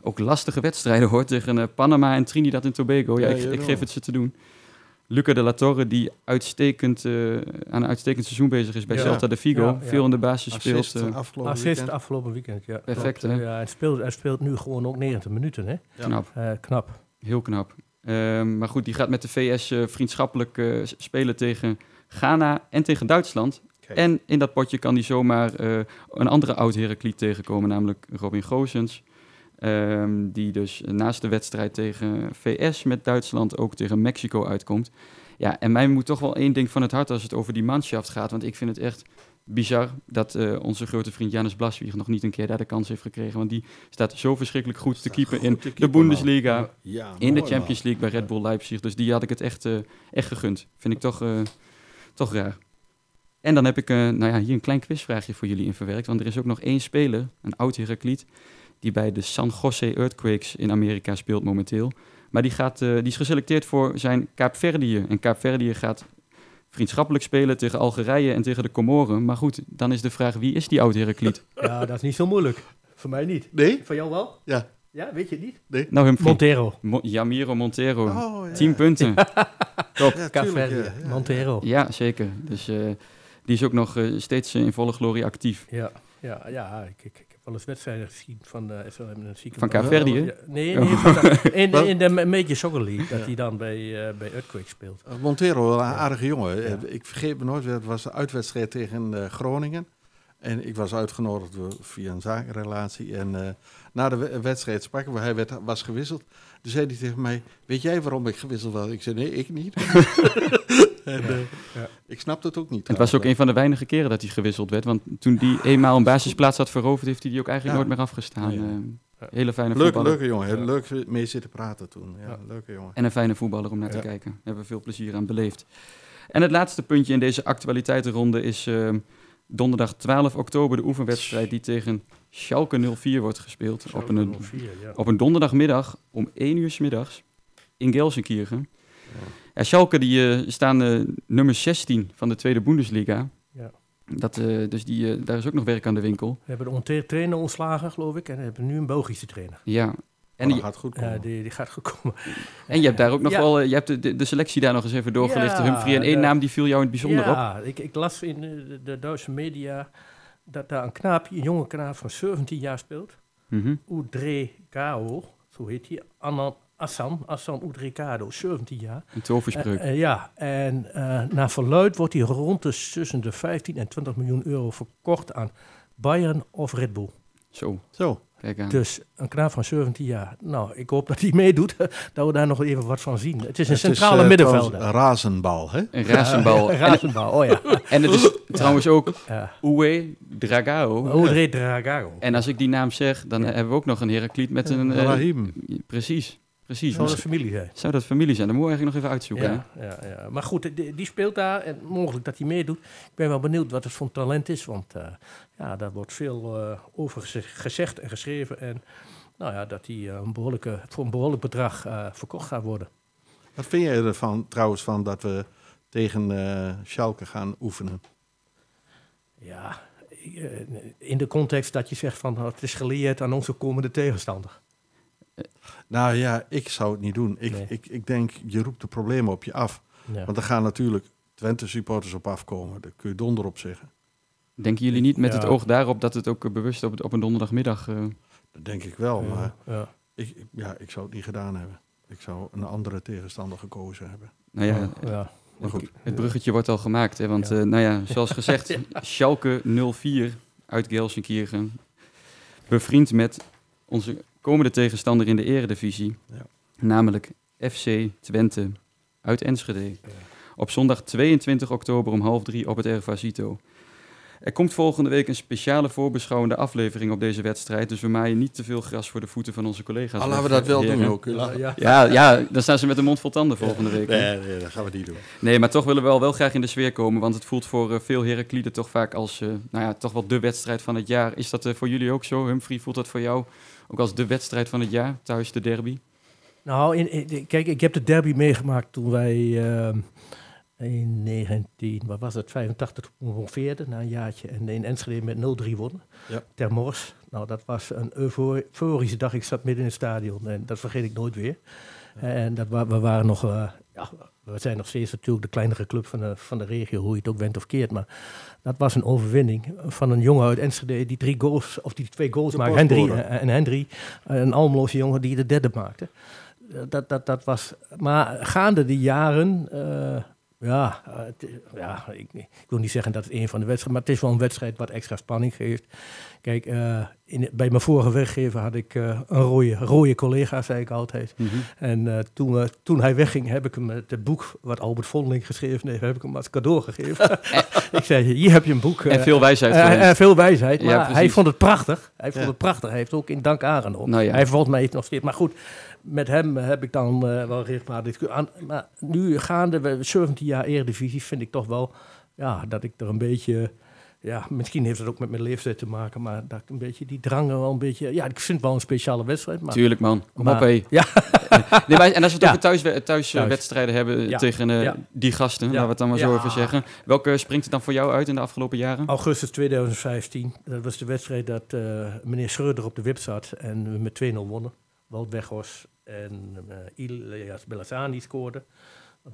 Ook lastige wedstrijden hoor, tegen Panama en Trinidad en Tobago. Ja, Ja, ik, geef het ze te doen. Luca de la Torre, die uitstekend, eh, aan een uitstekend seizoen bezig is bij Ja. Celta de Vigo. Ja, ja. Veel in de basis Assist speelt. eh, afgelopen Assist weekend. afgelopen weekend, ja. Perfect, hè? Ja, hij, speelt, hij speelt nu gewoon ook 90 minuten, hè. Ja. knap. Eh, knap. Heel knap. Ehm, maar goed, die gaat met de VS eh, vriendschappelijk eh, spelen tegen Ghana en tegen Duitsland. En in dat potje kan hij zomaar eh, een andere oud Herakliet tegenkomen, namelijk Robin Goossens. Ehm, die dus naast de wedstrijd tegen VS met Duitsland ook tegen Mexico uitkomt. Ja, en mij moet toch wel één ding van het hart als het over die manschaft gaat. Want ik vind het echt bizar dat eh, onze grote vriend Janis Blaswieg nog niet een keer daar de kans heeft gekregen. Want die staat zo verschrikkelijk goed te keepen in te de keeper. Bundesliga. Ja, In de Champions League bij Red Bull Leipzig. Dus die had ik het echt, eh, echt gegund. Vind ik toch, eh, toch raar. En dan heb ik nou ja, hier een klein quizvraagje voor jullie in verwerkt. Want er is ook nog één speler, een oud Herakliet, die bij de San Jose Earthquakes in Amerika speelt momenteel. Maar die, gaat, eh, die is geselecteerd voor zijn Kaapverdië. En Kaapverdië gaat vriendschappelijk spelen tegen Algerije en tegen de Comoren. Maar goed, dan is de vraag, wie is die oud Herakliet? Ja, dat is niet zo moeilijk. Voor mij niet. Nee? Van jou wel? Ja. Ja, weet je het niet? Nou, Humphrey. Montero. Mo- Jamiro Montero. Oh, ja. 10 punten. Top. Caverdi. Montero. Ja, zeker. Dus eh, die is ook nog eh, steeds in volle glorie actief. Ja, ja, ja ik, ik, wel eens wedstrijden gezien van de SLM en. Van Kaapverdië? Ja, Nee, nee de- in, de- in de Major Soccer League, dat hij dan bij, eh, bij Earthquake speelt. Uh, Montero, wel een aardige jongen. Ja. Eh, Ik vergeet me nooit, het was een uitwedstrijd tegen eh, Groningen. En ik was uitgenodigd via een zakenrelatie. En eh, na de we- wedstrijd spraken we, hij werd, was gewisseld. Toen zei hij tegen mij, weet jij waarom ik gewisseld was? Ik zei, nee, ik niet. en, eh, Ja. Ik snapte het ook niet. Het was ook een van de weinige keren dat hij gewisseld werd. Want toen die eenmaal een basisplaats had veroverd, heeft hij die ook eigenlijk Ja. nooit meer afgestaan. Eh, Ja. hele fijne Leuke, voetballer. leuke jongen. Leuk mee zitten praten toen. Ja, Ja. leuke jongen. En een fijne voetballer om naar te Ja. kijken. Daar hebben we veel plezier aan beleefd. En het laatste puntje in deze actualiteitenronde is eh, donderdag 12 oktober de oefenwedstrijd die tegen Schalke 04 wordt gespeeld. Op een, 04, ja. op een donderdagmiddag om 1 uur 's middags in Gelsenkirchen. Ja, Schalke die, eh, staan eh, nummer 16 van de tweede Bundesliga. Ja. Dat, eh, dus die, daar is ook nog werk aan de winkel. We hebben de trainer ontslagen, geloof ik. En we hebben nu een Belgische trainer. Ja. En dat je, gaat goed Ja, komen. die, die gaat goed komen. en je hebt daar ook nog Ja. wel, je hebt de, de, de selectie daar nog eens even doorgelicht. Ja, Humphrey en één de- naam die viel jou in het bijzonder op. ja, ik, ik las in de, de Duitse media dat daar een knaapje, een jonge knaap van 17 jaar speelt. Mhm. Udrekao, zo heet hij. Assan, Assan Udrekado, 17 jaar. Een toverspreuk. Eh, eh, ja, en eh, naar verluid wordt hij rond de tussen de 15 en 20 miljoen euro verkocht aan Bayern of Red Bull. Zo, Zo. kijk aan. Dus een knaap van 17 jaar. Nou, ik hoop dat hij meedoet, dat we daar nog even wat van zien. Het is een Het centrale eh, middenvelder. een razenbal, hè? Een razenbal. Een en, razenbal, oh ja. en het is trouwens ook ja. Uwe Dragao. Dragao. En als ik die naam zeg, dan Ja. hebben we ook nog een Herakliet met een... Rahim. precies, precies. Zou dat familie zijn? Zou dat familie zijn? Dat moeten we eigenlijk nog even uitzoeken. hè? Ja, ja, ja. Maar goed, die, die speelt daar en mogelijk dat hij meedoet. Ik ben wel benieuwd wat het voor een talent is, want eh, ja, daar wordt veel eh, over geze- gezegd en geschreven. En nou ja, dat hij eh, een behoorlijke, voor een behoorlijk bedrag eh, verkocht gaat worden. Wat vind jij ervan trouwens van dat we tegen eh Schalke gaan oefenen? Ja, in de context dat je zegt van het is geleerd aan onze komende tegenstander. Nou ja, ik zou het niet doen. Ik, Nee. ik, ik denk, je roept de problemen op je af. Ja. Want er gaan natuurlijk Twente-supporters op afkomen. Daar kun je donder op zeggen. Denken jullie niet met Ja. het oog daarop dat het ook eh, bewust op, op een donderdagmiddag... eh, Dat denk ik wel, Ja, maar ja. ik, ja, ik zou het niet gedaan hebben. Ik zou een andere tegenstander gekozen hebben. nou ja, ja. Maar goed. het, bruggetje wordt al gemaakt. Hè, want Ja. eh, nou ja, zoals gezegd, Schalke 04 uit Gelsenkirchen. Bevriend met onze komende tegenstander in de eredivisie. Ja. Namelijk FC Twente uit Enschede. Op zondag 22 oktober om half drie op het Ervasito. Er komt volgende week een speciale voorbeschouwende aflevering op deze wedstrijd. Dus we maaien niet te veel gras voor de voeten van onze collega's. Ah, laten we dat wel Heren. doen ook. ja. Ja, ja, dan staan ze met de mond vol tanden volgende week. Nee, nee, dat gaan we niet doen. Nee, maar toch willen we wel, wel graag in de sfeer komen. Want het voelt voor eh, veel Herakliden toch vaak als eh, nou ja, toch wel de wedstrijd van het jaar. Is dat eh, voor jullie ook zo? Humphrey, voelt dat voor jou ook als de wedstrijd van het jaar? Thuis de derby? Nou, in, in- kijk, ik heb de derby meegemaakt toen wij ehm, in 19, wat was het, 85 promoveerden na een jaartje. En in Enschede met 0-3 wonnen. Ja. Ter Mors. Nou, dat was een eufo- euforische dag. Ik zat midden in het stadion en dat vergeet ik nooit weer. En dat we waren nog, eh, ja, we zijn nog steeds natuurlijk de kleinere club van de, van de regio, hoe je het ook went of keert. Maar dat was een overwinning van een jongen uit Enschede die drie goals, of die twee goals De maakte. Hendry, eh, en Hendry, een Almeloze jongen die de derde maakte. Eh, Dat, dat, dat was, maar gaande de jaren, eh, ja, eh, het- ja ik, ik wil niet zeggen dat het een van de wedstrijden, maar het is wel een wedstrijd wat extra spanning geeft. Kijk, eh, in, bij mijn vorige werkgever had ik eh, een rode, rode collega, zei ik altijd. Mhm. En eh, toen, we- toen hij wegging, heb ik hem het boek wat Albert Vondeling geschreven heeft, heb ik hem als cadeau gegeven. ik zei, hier heb je een boek. En veel wijsheid eh, veel wijsheid, Ja, maar hij vond het prachtig. Hij vond Ja. het prachtig. Hij heeft ook in dank aangenomen. Nou ja. Hij volgens mij nog steeds. Maar goed, met hem heb ik dan wel regelmatig. Maar nu gaande we 17 jaar Eredivisie vind ik toch wel ja, dat ik er een beetje. Ja, misschien heeft het ook met mijn leeftijd te maken, maar dat ik een beetje die drang wel een beetje. Ja, ik vind het wel een speciale wedstrijd. Maar, Tuurlijk man, kom maar- op hé. Ja. Nee, maar, en als we het Ja. thuis, thuis, Thuis. wedstrijden hebben Ja. tegen eh, Ja. die gasten, laten we het dan maar zo even zeggen. Welke springt er dan voor jou uit in de afgelopen jaren? Augustus 2015, dat was de wedstrijd dat eh, meneer Schreuder op de wip zat en we met 2-0 wonnen. Wout Weghorst en eh Ilias Belassani scoorden.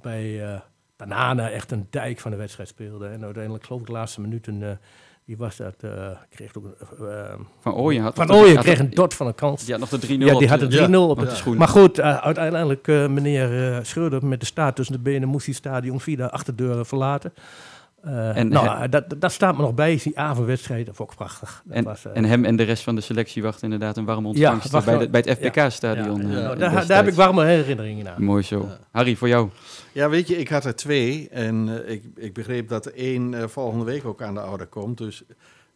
Eh Banana echt een dijk van de wedstrijd speelde. En uiteindelijk, geloof ik, de laatste minuten, eh wie was dat? eh kreeg ook een, eh, Van Ooyen had van Ooyen kreeg een dot van een kans. Die had nog de 3-0 Ja, die had de 3-0 op op het de schoen. Maar goed, eh, uiteindelijk, meneer Schreuder met de staart tussen de benen moest hij het stadion via de achterdeur verlaten. Eh, En nou, he- eh, dat, dat staat me nog bij, is die avondwedstrijd. Dat vond ik prachtig. Dat En, was, eh, en hem en de rest van de selectie wachten inderdaad een warme ontvangst wacht bij, de, bij het FPK-stadion. ja, ja, ja, daar, heb ik warme herinneringen aan. Mooi zo. Harry, voor jou. Ja, weet je, ik had er twee. En ik, ik begreep dat één volgende week ook aan de orde komt. Dus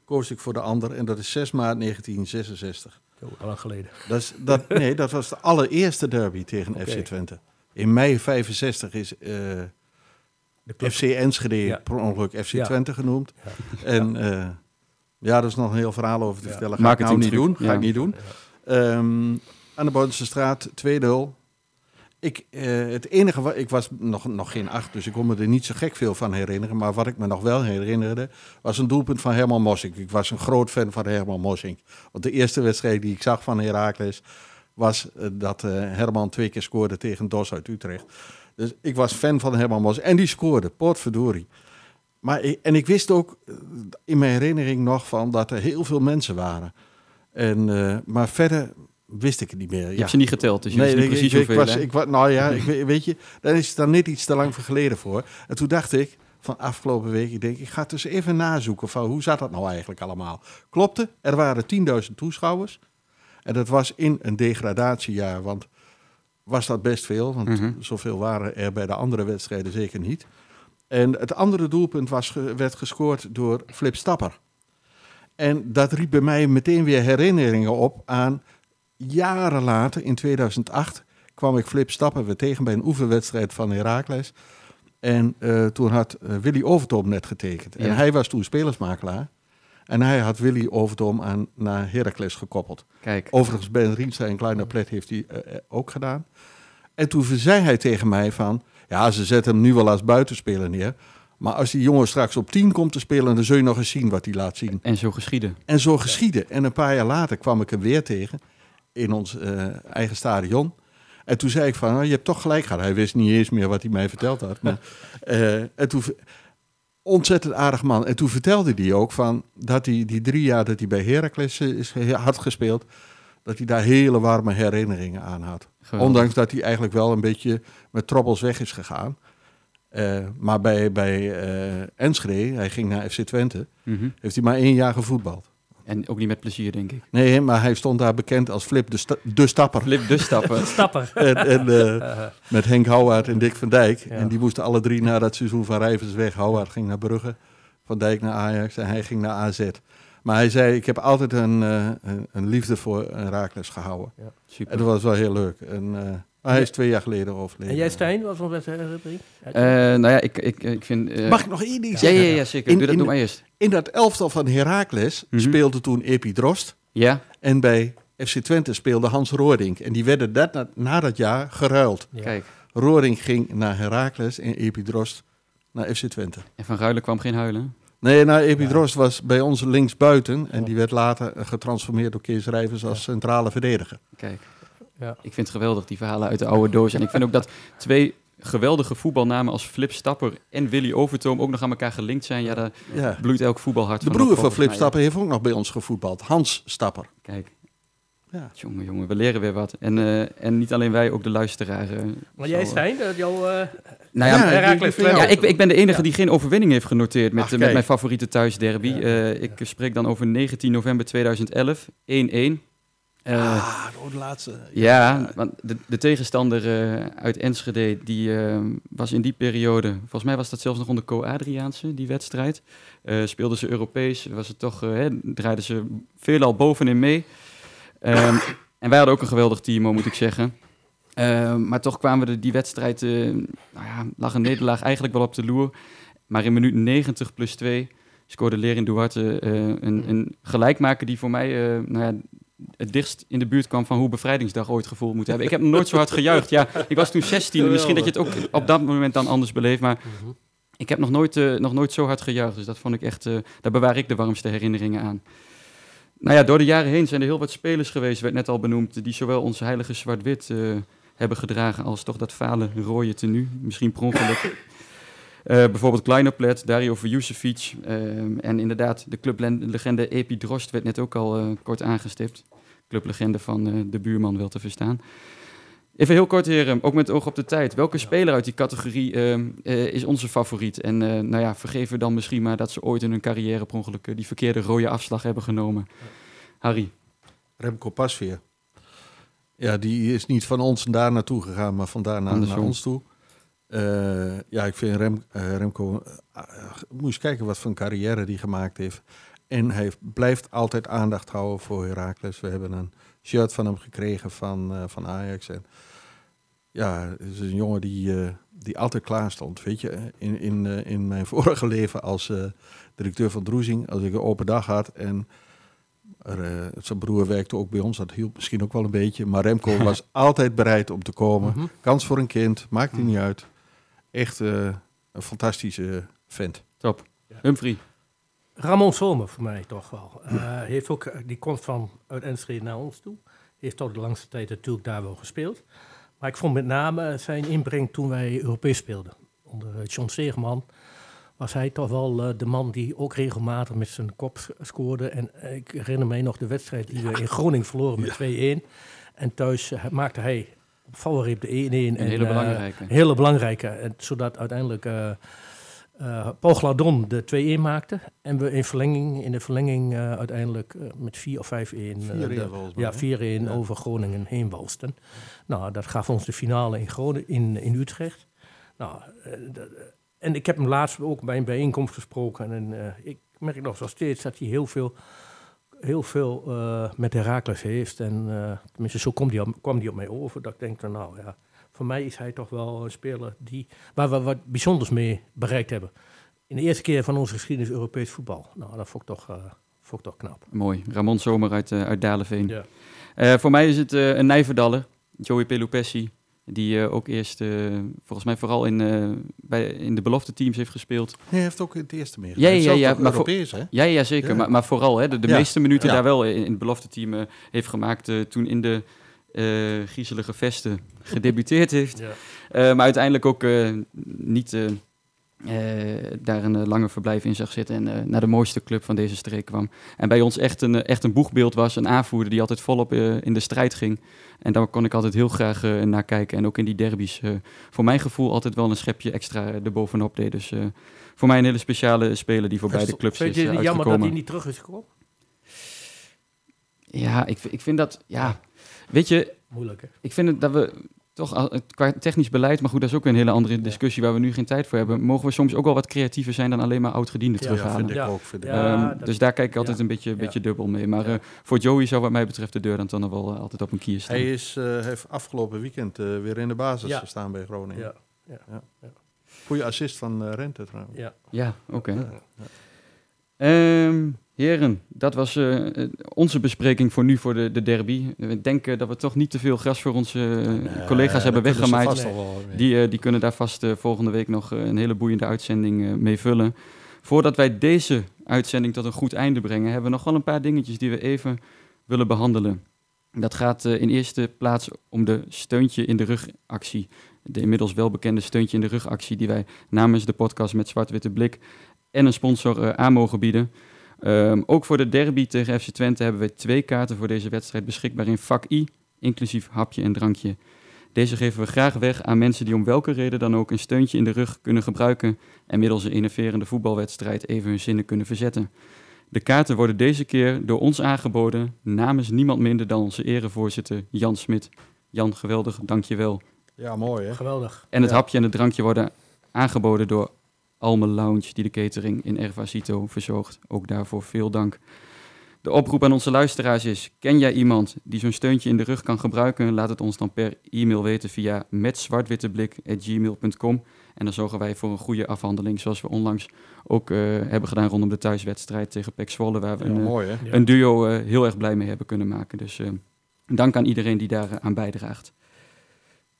koos ik voor de ander. En dat is 6 maart 1966. Zo, al lang geleden. Dat, is, dat, nee, dat was de allereerste derby tegen. FC Twente. In mei 65 is eh. FC Enschede Ja. per ongeluk FC Ja. Twente genoemd. Ja. En eh, ja, er is nog een heel verhaal over te Ja. vertellen. Ga ik nou niet doen. Ga ik niet doen. Ehm, aan de Bodense straat, 2-0. Ik, eh, het enige wat ik was nog, nog geen acht, dus ik kon me er niet zo gek veel van herinneren. Maar wat ik me nog wel herinnerde, was een doelpunt van Herman Mossink. Ik was een groot fan van Herman Mossink. Want de eerste wedstrijd die ik zag van Heracles was eh, dat eh, Herman twee keer scoorde tegen Dos uit Utrecht. Dus ik was fan van Herman Mossink. En die scoorde, potverdorie. Maar ik, en ik wist ook eh, in mijn herinnering nog van dat er heel veel mensen waren. En, eh, maar verder wist ik het niet meer. Je hebt ze niet geteld, dus je Nee, niet ik, precies ik, ik hoeveel. was, hè? ik, nou ja, ik, weet- je, dan is het dan net iets te lang voor geleden voor. En toen dacht ik, van afgelopen week, ik denk, ik ga het dus even nazoeken van hoe zat dat nou eigenlijk allemaal. Klopte, er waren 10.000 toeschouwers. En dat was in een degradatiejaar, want was dat best veel, want Mhm. zoveel waren er bij de andere wedstrijden zeker niet. En het andere doelpunt was, werd gescoord door Flip Stapper. En dat riep bij mij meteen weer herinneringen op aan jaren later, in 2008, kwam ik Flip Stapper weer tegen bij een oefenwedstrijd van Heracles. En eh, toen had eh, Willy Overtoom net getekend. En hij was toen spelersmakelaar. En hij had Willy Overtoom aan, naar Heracles gekoppeld. Kijk, Overigens, Ben Rienstra en Kleiner Plet heeft hij eh, eh, ook gedaan. En toen zei hij tegen mij van... Ja, ze zetten hem nu wel als buitenspeler neer. Maar als die jongen straks op 10 komt te spelen... dan zul je nog eens zien wat hij laat zien. en zo geschieden. En zo geschiedde. En een paar jaar later kwam ik hem weer tegen... in ons eh, eigen stadion. En toen zei ik van, oh, je hebt toch gelijk gehad. Hij wist niet eens meer wat hij mij verteld had. Maar, en toen, ontzettend aardig man. En toen vertelde hij ook van dat hij die drie jaar dat hij bij Heracles eh, is, had gespeeld, dat hij daar hele warme herinneringen aan had. Geweldig. Ondanks dat hij eigenlijk wel een beetje met trobbels weg is gegaan. Eh, maar bij, bij eh, Enschede, hij ging naar FC Twente, Mhm. heeft hij maar één jaar gevoetbald. En ook niet met plezier, denk ik. Nee, maar hij stond daar bekend als Flip de, sta- de Stapper. Flip de stappen. Stapper. En, en, eh, met Henk Houwaard en Dick van Dijk. Ja. En die moesten alle drie na dat seizoen van Rijversweg. Houwaard ging naar Brugge. Van Dijk naar Ajax en hij ging naar AZ. Maar hij zei, ik heb altijd een, eh, een, een liefde voor Herakles gehouden. Super. En dat was wel heel leuk. En, eh, maar hij is twee jaar geleden overleden. En jij Stijn, wat was het herinnering? Eh, nou ja, ik, ik, ik vind... eh, Mag ik nog één ding Ja, zeggen? ja, ja, zeker. In- Doe dat in- doe maar eerst. In dat elftal van Heracles Mhm. speelde toen Epi Drost. Ja? En bij FC Twente speelde Hans Roordink. En die werden dat, na, na dat jaar geruild. Ja. Kijk. Roordink ging naar Heracles en Epi Drost naar FC Twente. En van Ruilen kwam geen huilen. Nee, nou, Epi Ja. Drost was bij ons linksbuiten. En Ja. die werd later eh, getransformeerd door Kees Rijvers als centrale verdediger. Kijk. Ja. Ik vind het geweldig, die verhalen uit de oude doos. En ik vind ook dat twee geweldige voetbalnamen als Flip Stapper en Willy Overtoom ook nog aan elkaar gelinkt zijn. Ja, daar Ja. bloeit elk voetbalhart De van broer op, van Flip. Stapper heeft ook nog bij ons gevoetbald. Hans Stapper. Kijk. Ja. Jongen, jongen, we leren weer wat. En, eh, en niet alleen wij, ook de luisteraar. eh, Maar jij zal, eh, dat jouw... eh, Nou ja, Ja, ik, ik ben de enige Ja. die geen overwinning heeft genoteerd met, Ach, met mijn favoriete thuisderby. Ja. Eh, ik spreek dan over 19 november 2011, 1-1. Eh, ah, de laatste. Ja, want de, de tegenstander eh, uit Enschede, die eh, was in die periode, volgens mij was dat zelfs nog onder Co Adriaanse, die wedstrijd. Speelden ze Europees, was het toch, hè, draaiden ze veelal bovenin mee. Ehm, en wij hadden ook een geweldig team, moet ik zeggen. Ehm, maar toch kwamen we de, die wedstrijd, eh, nou ja, lag een nederlaag eigenlijk wel op de loer. Maar in minuut 90 plus 2 scoorde Lerin Duarte een, een gelijkmaker die voor mij nou ja, het dichtst in de buurt kwam van hoe bevrijdingsdag ooit gevoeld moet hebben. Ik heb nog nooit zo hard gejuicht. Ja, ik was toen 16. Misschien dat je het ook op dat moment dan anders beleeft. Maar mhm. ik heb nog nooit, eh, nog nooit zo hard gejuicht. Dus dat vond ik echt, eh, daar bewaar ik de warmste herinneringen aan. Nou ja, door de jaren heen zijn er heel wat spelers geweest, werd net al benoemd, die zowel ons heilige zwart-wit eh, hebben gedragen als toch dat fale rode tenue. Misschien per ongeluk. Eh, bijvoorbeeld Kleinoplet, Dario Vujusevic ehm en inderdaad de clublegende Epi Drost werd net ook al eh, kort aangestipt. Clublegende van eh, de buurman wel te verstaan. Even heel kort heren, ook met oog op de tijd. Welke speler uit die categorie ehm, eh, is onze favoriet? En eh, nou ja, vergeven we dan misschien maar dat ze ooit in hun carrière per ongeluk die verkeerde rode afslag hebben genomen. Harry. Remco Pasveer. Ja, die is niet van ons daar naartoe gegaan, maar van daar naar, naar ons toe. Eh, ja, ik vind Rem, eh, Remco... eh, moet eens kijken wat voor een carrière die gemaakt heeft. En hij heeft- blijft altijd aandacht houden voor Heracles. We hebben een shirt van hem gekregen van, van Ajax. En ja, het is een jongen die, die altijd klaar stond. Weet je, in, in, in mijn vorige leven als directeur van Droezing, als ik een open dag had en er, zijn broer werkte ook bij ons, dat hielp misschien ook wel een beetje. Maar Remco was altijd bereid om te komen. Mhm. Kans voor een kind, maakt hij niet uit. Echt eh, een fantastische vent. Top. Humphrey. Ramon Zomer voor mij toch wel. Eh, heeft ook, die komt van uit Enschede naar ons toe. Heeft toch de langste tijd natuurlijk daar wel gespeeld. Maar ik vond met name zijn inbreng toen wij Europees speelden. Onder eh, John Steegman was hij toch wel eh, de man die ook regelmatig met zijn kop scoorde. En eh, ik herinner mij nog de wedstrijd die we in Groningen verloren met 2-1. En thuis eh, maakte hij op valreep de 1-1. Een en, hele eh, belangrijke. een hele belangrijke. En zodat uiteindelijk eh eh, Paul Gladon de 2-1 maakte. En we in, verlenging, in de verlenging eh, uiteindelijk eh, met 4 of 5-1. eh, 4-1 de- volgens mij, Ja, 4-1 Ja. over Groningen heen walsten. Nou, dat gaf ons de finale in, Groningen, in, in Utrecht. Nou, en ik heb hem laatst ook bij een bijeenkomst gesproken. En eh, ik merk nog zo steeds dat hij heel veel, heel veel eh, met Herakles heeft. En eh, tenminste, zo kwam hij, op, kwam hij op mij over. Dat ik denk, van, nou ja, voor mij is hij toch wel een speler die, waar we wat bijzonders mee bereikt hebben. In de eerste keer van onze geschiedenis Europees voetbal. Nou, dat vond ik toch, eh, vond ik toch knap. Mooi. Ramon Zomer uit, uit Dalenveen. Ja. Voor mij is het een Nijverdaller, Joey Pelupessi. Die eh, ook eerst, eh, volgens mij vooral in, eh, bij, in de belofte teams heeft gespeeld. Nee, hij heeft ook in het eerste meer. Ja, ja, ja, maar voor- Europees, hè? Ja, ja zeker. Ja. Maar, maar vooral hè, de, de Ja. meeste minuten Ja. daar wel in, in het belofte team eh, heeft gemaakt. toen in de eh griezelige vesten gedebuteerd heeft. Ja. Eh, maar uiteindelijk ook eh, niet daar een eh, lange verblijf in zag zitten. En eh, naar de mooiste club van deze streek kwam. En bij ons echt een, eh, echt een boegbeeld was. Een aanvoerder die altijd volop eh, in de strijd ging. En daar kon ik altijd heel graag eh, naar kijken. En ook in die derbies. eh, voor mijn gevoel altijd wel een schepje extra erbovenop deed. Dus eh, voor mij een hele speciale speler die voor beide clubs Vind is je eh, het jammer dat hij niet terug is gekomen? Ja, ik, ik vind dat... Ja, weet je, Moeilijk, hè? ik vind het dat we toch qua technisch beleid, maar goed, dat is ook een hele andere discussie waar we nu geen tijd voor hebben. Mogen we soms ook wel wat creatiever zijn dan alleen maar oud-gedienden Ja, Ja, terughalen? vind ik Ja. ook. Vind ik Ja. ook. Ehm, dat- dus daar kijk ik altijd ja. een beetje, Ja. beetje dubbel mee. Maar Ja. eh, voor Joey zou wat mij betreft de deur dan toch nog wel eh, altijd op een kier staan. Hij is, eh, heeft afgelopen weekend eh, weer in de basis Ja. gestaan bij Groningen. Ja, Goede assist van eh, Rente trouwens. ja. Ja, oké. Ja. Ehm, heren, dat was eh, eh, onze bespreking voor nu voor de, de derby. We denken dat we toch niet te veel gras voor onze eh, collega's hebben weggemaaid. Die, die kunnen daar vast volgende week nog een hele boeiende uitzending mee vullen. Voordat wij deze uitzending tot een goed einde brengen, hebben we nog wel een paar dingetjes die we even willen behandelen. Dat gaat in eerste plaats om de steuntje in de rug actie. De inmiddels welbekende steuntje in de rug actie die wij namens de podcast met Zwart-Witte Blik en een sponsor aan mogen bieden. Ehm, ook voor de derby tegen FC Twente hebben we twee kaarten voor deze wedstrijd beschikbaar in vak I, inclusief hapje en drankje. Deze geven we graag weg aan mensen die om welke reden dan ook een steuntje in de rug kunnen gebruiken en middels een innoverende voetbalwedstrijd even hun zinnen kunnen verzetten. De kaarten worden deze keer door ons aangeboden namens niemand minder dan onze erevoorzitter Jan Smit. Jan, geweldig, dankjewel. Ja, mooi hè. Geweldig. En het Ja. hapje en het drankje worden aangeboden door Alme Lounge, die de catering in Ervasito verzorgt. Ook daarvoor veel dank. De oproep aan onze luisteraars is: ken jij iemand die zo'n steuntje in de rug kan gebruiken? Laat het ons dan per e-mail weten via metzwartwitteblik@gmail.com en dan zorgen wij voor een goede afhandeling, zoals we onlangs ook eh, hebben gedaan rondom de thuiswedstrijd tegen PEC Zwolle, waar we Ja, een, eh, mooi een duo eh, heel erg blij mee hebben kunnen maken. Dus dank aan iedereen die daar aan bijdraagt.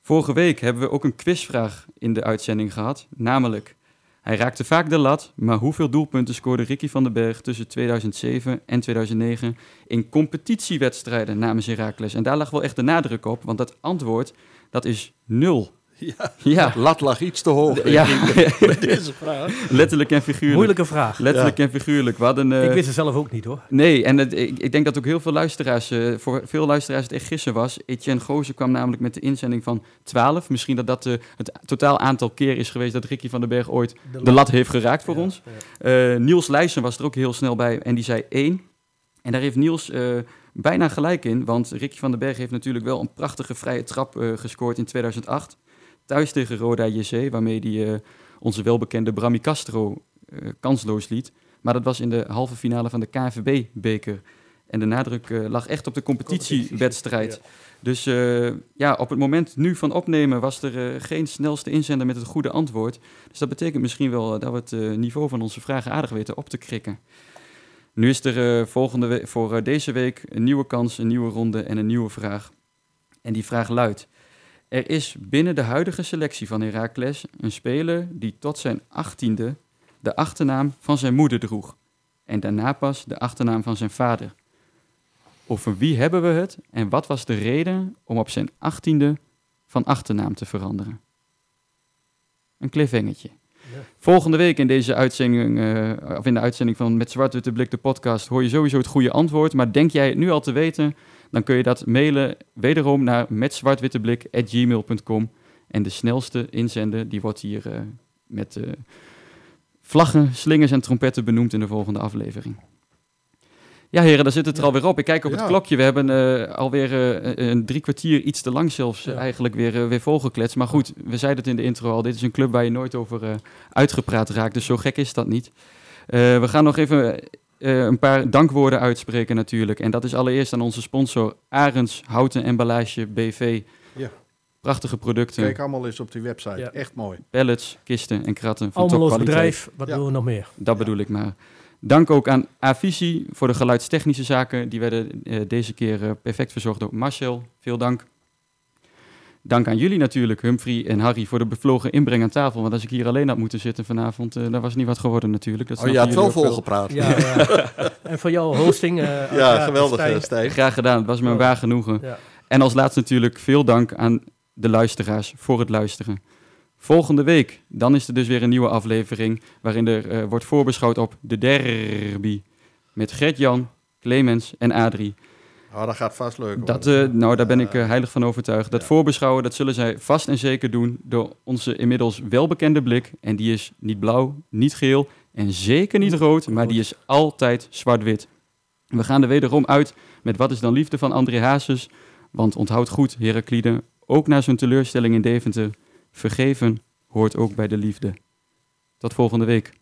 Vorige week hebben we ook een quizvraag in de uitzending gehad. Namelijk, hij raakte vaak de lat, maar hoeveel doelpunten scoorde Ricky van den Berg tussen 2007 en 2009 in competitiewedstrijden namens Heracles? En daar lag wel echt de nadruk op, want dat antwoord, dat is nul. Ja, Ja, lat lag iets te hoog. ja. Met deze vraag. letterlijk en figuurlijk. Moeilijke vraag. Letterlijk en figuurlijk. We hadden, eh, ik wist het zelf ook niet hoor. Nee, en het, ik, ik denk dat ook heel veel luisteraars, eh, voor veel luisteraars het echt gissen was. Etienne Gozen kwam namelijk met de inzending van 12. Misschien dat dat eh, het totaal aantal keer is geweest dat Ricky van den Berg ooit de lat heeft geraakt voor Ja, ons. ja. Eh, Niels Leijsen was er ook heel snel bij en die zei 1. En daar heeft Niels eh, bijna gelijk in, want Ricky van den Berg heeft natuurlijk wel een prachtige vrije trap eh, gescoord in 2008. Thuis tegen Roda JC, waarmee hij eh, onze welbekende Brami Castro eh, kansloos liet. Maar dat was in de halve finale van de KNVB-beker. En de nadruk eh, lag echt op de competitiewedstrijd. Dus ja, op het moment nu van opnemen was er geen snelste inzender met het goede antwoord. Dus dat betekent misschien wel dat we het niveau van onze vragen aardig weten op te krikken. Nu is er volgende we- voor deze week een nieuwe kans, een nieuwe ronde en een nieuwe vraag. En die vraag luidt: Er is binnen de huidige selectie van Heracles een speler die tot zijn achttiende de achternaam van zijn moeder droeg. En daarna pas de achternaam van zijn vader. Over wie hebben we het en wat was de reden om op zijn achttiende van achternaam te veranderen? Een cliffhangertje. Ja. Volgende week in deze uitzending, eh, of in de uitzending van Met Zwart Witte Blik, de podcast, hoor je sowieso het goede antwoord. Maar denk jij het nu al te weten, dan kun je dat mailen wederom naar metzwartwitteblik.gmail.com. En de snelste inzender, die wordt hier eh, met eh, vlaggen, slingers en trompetten benoemd in de volgende aflevering. Ja, heren, daar zit het er alweer op. Ik kijk op het Ja. klokje. We hebben eh, alweer een drie kwartier, iets te lang zelfs, Ja. eigenlijk weer, weer volgekletst. Maar goed, we zeiden het in de intro al. Dit is een club waar je nooit over uitgepraat raakt. Dus zo gek is dat niet. We gaan nog even eh, een paar dankwoorden uitspreken natuurlijk. En dat is allereerst aan onze sponsor Arends Houten Emballage BV. Ja. Prachtige producten. Kijk allemaal eens op die website. Ja. Echt mooi. Pallets, kisten en kratten van Almeloos topkwaliteit. bedrijf, wat Ja. willen we nog meer? Dat Ja. bedoel ik maar. Dank ook aan Avisi voor de geluidstechnische zaken. Die werden eh, deze keer eh, perfect verzorgd door Marcel. Veel dank. Dank aan jullie natuurlijk, Humphrey en Harry, voor de bevlogen inbreng aan tafel. Want als ik hier alleen had moeten zitten vanavond, eh dan was niet wat geworden natuurlijk. Dat Oh, je had wel volgepraat. Ja, ja. en voor jouw hosting. eh, Ja, geweldig Stijn. eh, Stijn. Graag gedaan, het was me een waar genoegen. Ja. En als laatste natuurlijk veel dank aan de luisteraars voor het luisteren. Volgende week, dan is er dus weer een nieuwe aflevering waarin er eh, wordt voorbeschouwd op de derby. Met Gert-Jan, Clemens en Adrie. Oh, dat gaat vast leuk Dat, eh, nou, daar ben ik eh, heilig van overtuigd. Dat Ja. voorbeschouwen, dat zullen zij vast en zeker doen door onze inmiddels welbekende blik. En die is niet blauw, niet geel en zeker niet rood, maar die is altijd zwart-wit. We gaan er wederom uit met Wat is dan liefde van André Hazes. Want onthoud goed, Heraklide, ook na zo'n teleurstelling in Deventer, vergeven hoort ook bij de liefde. Tot volgende week.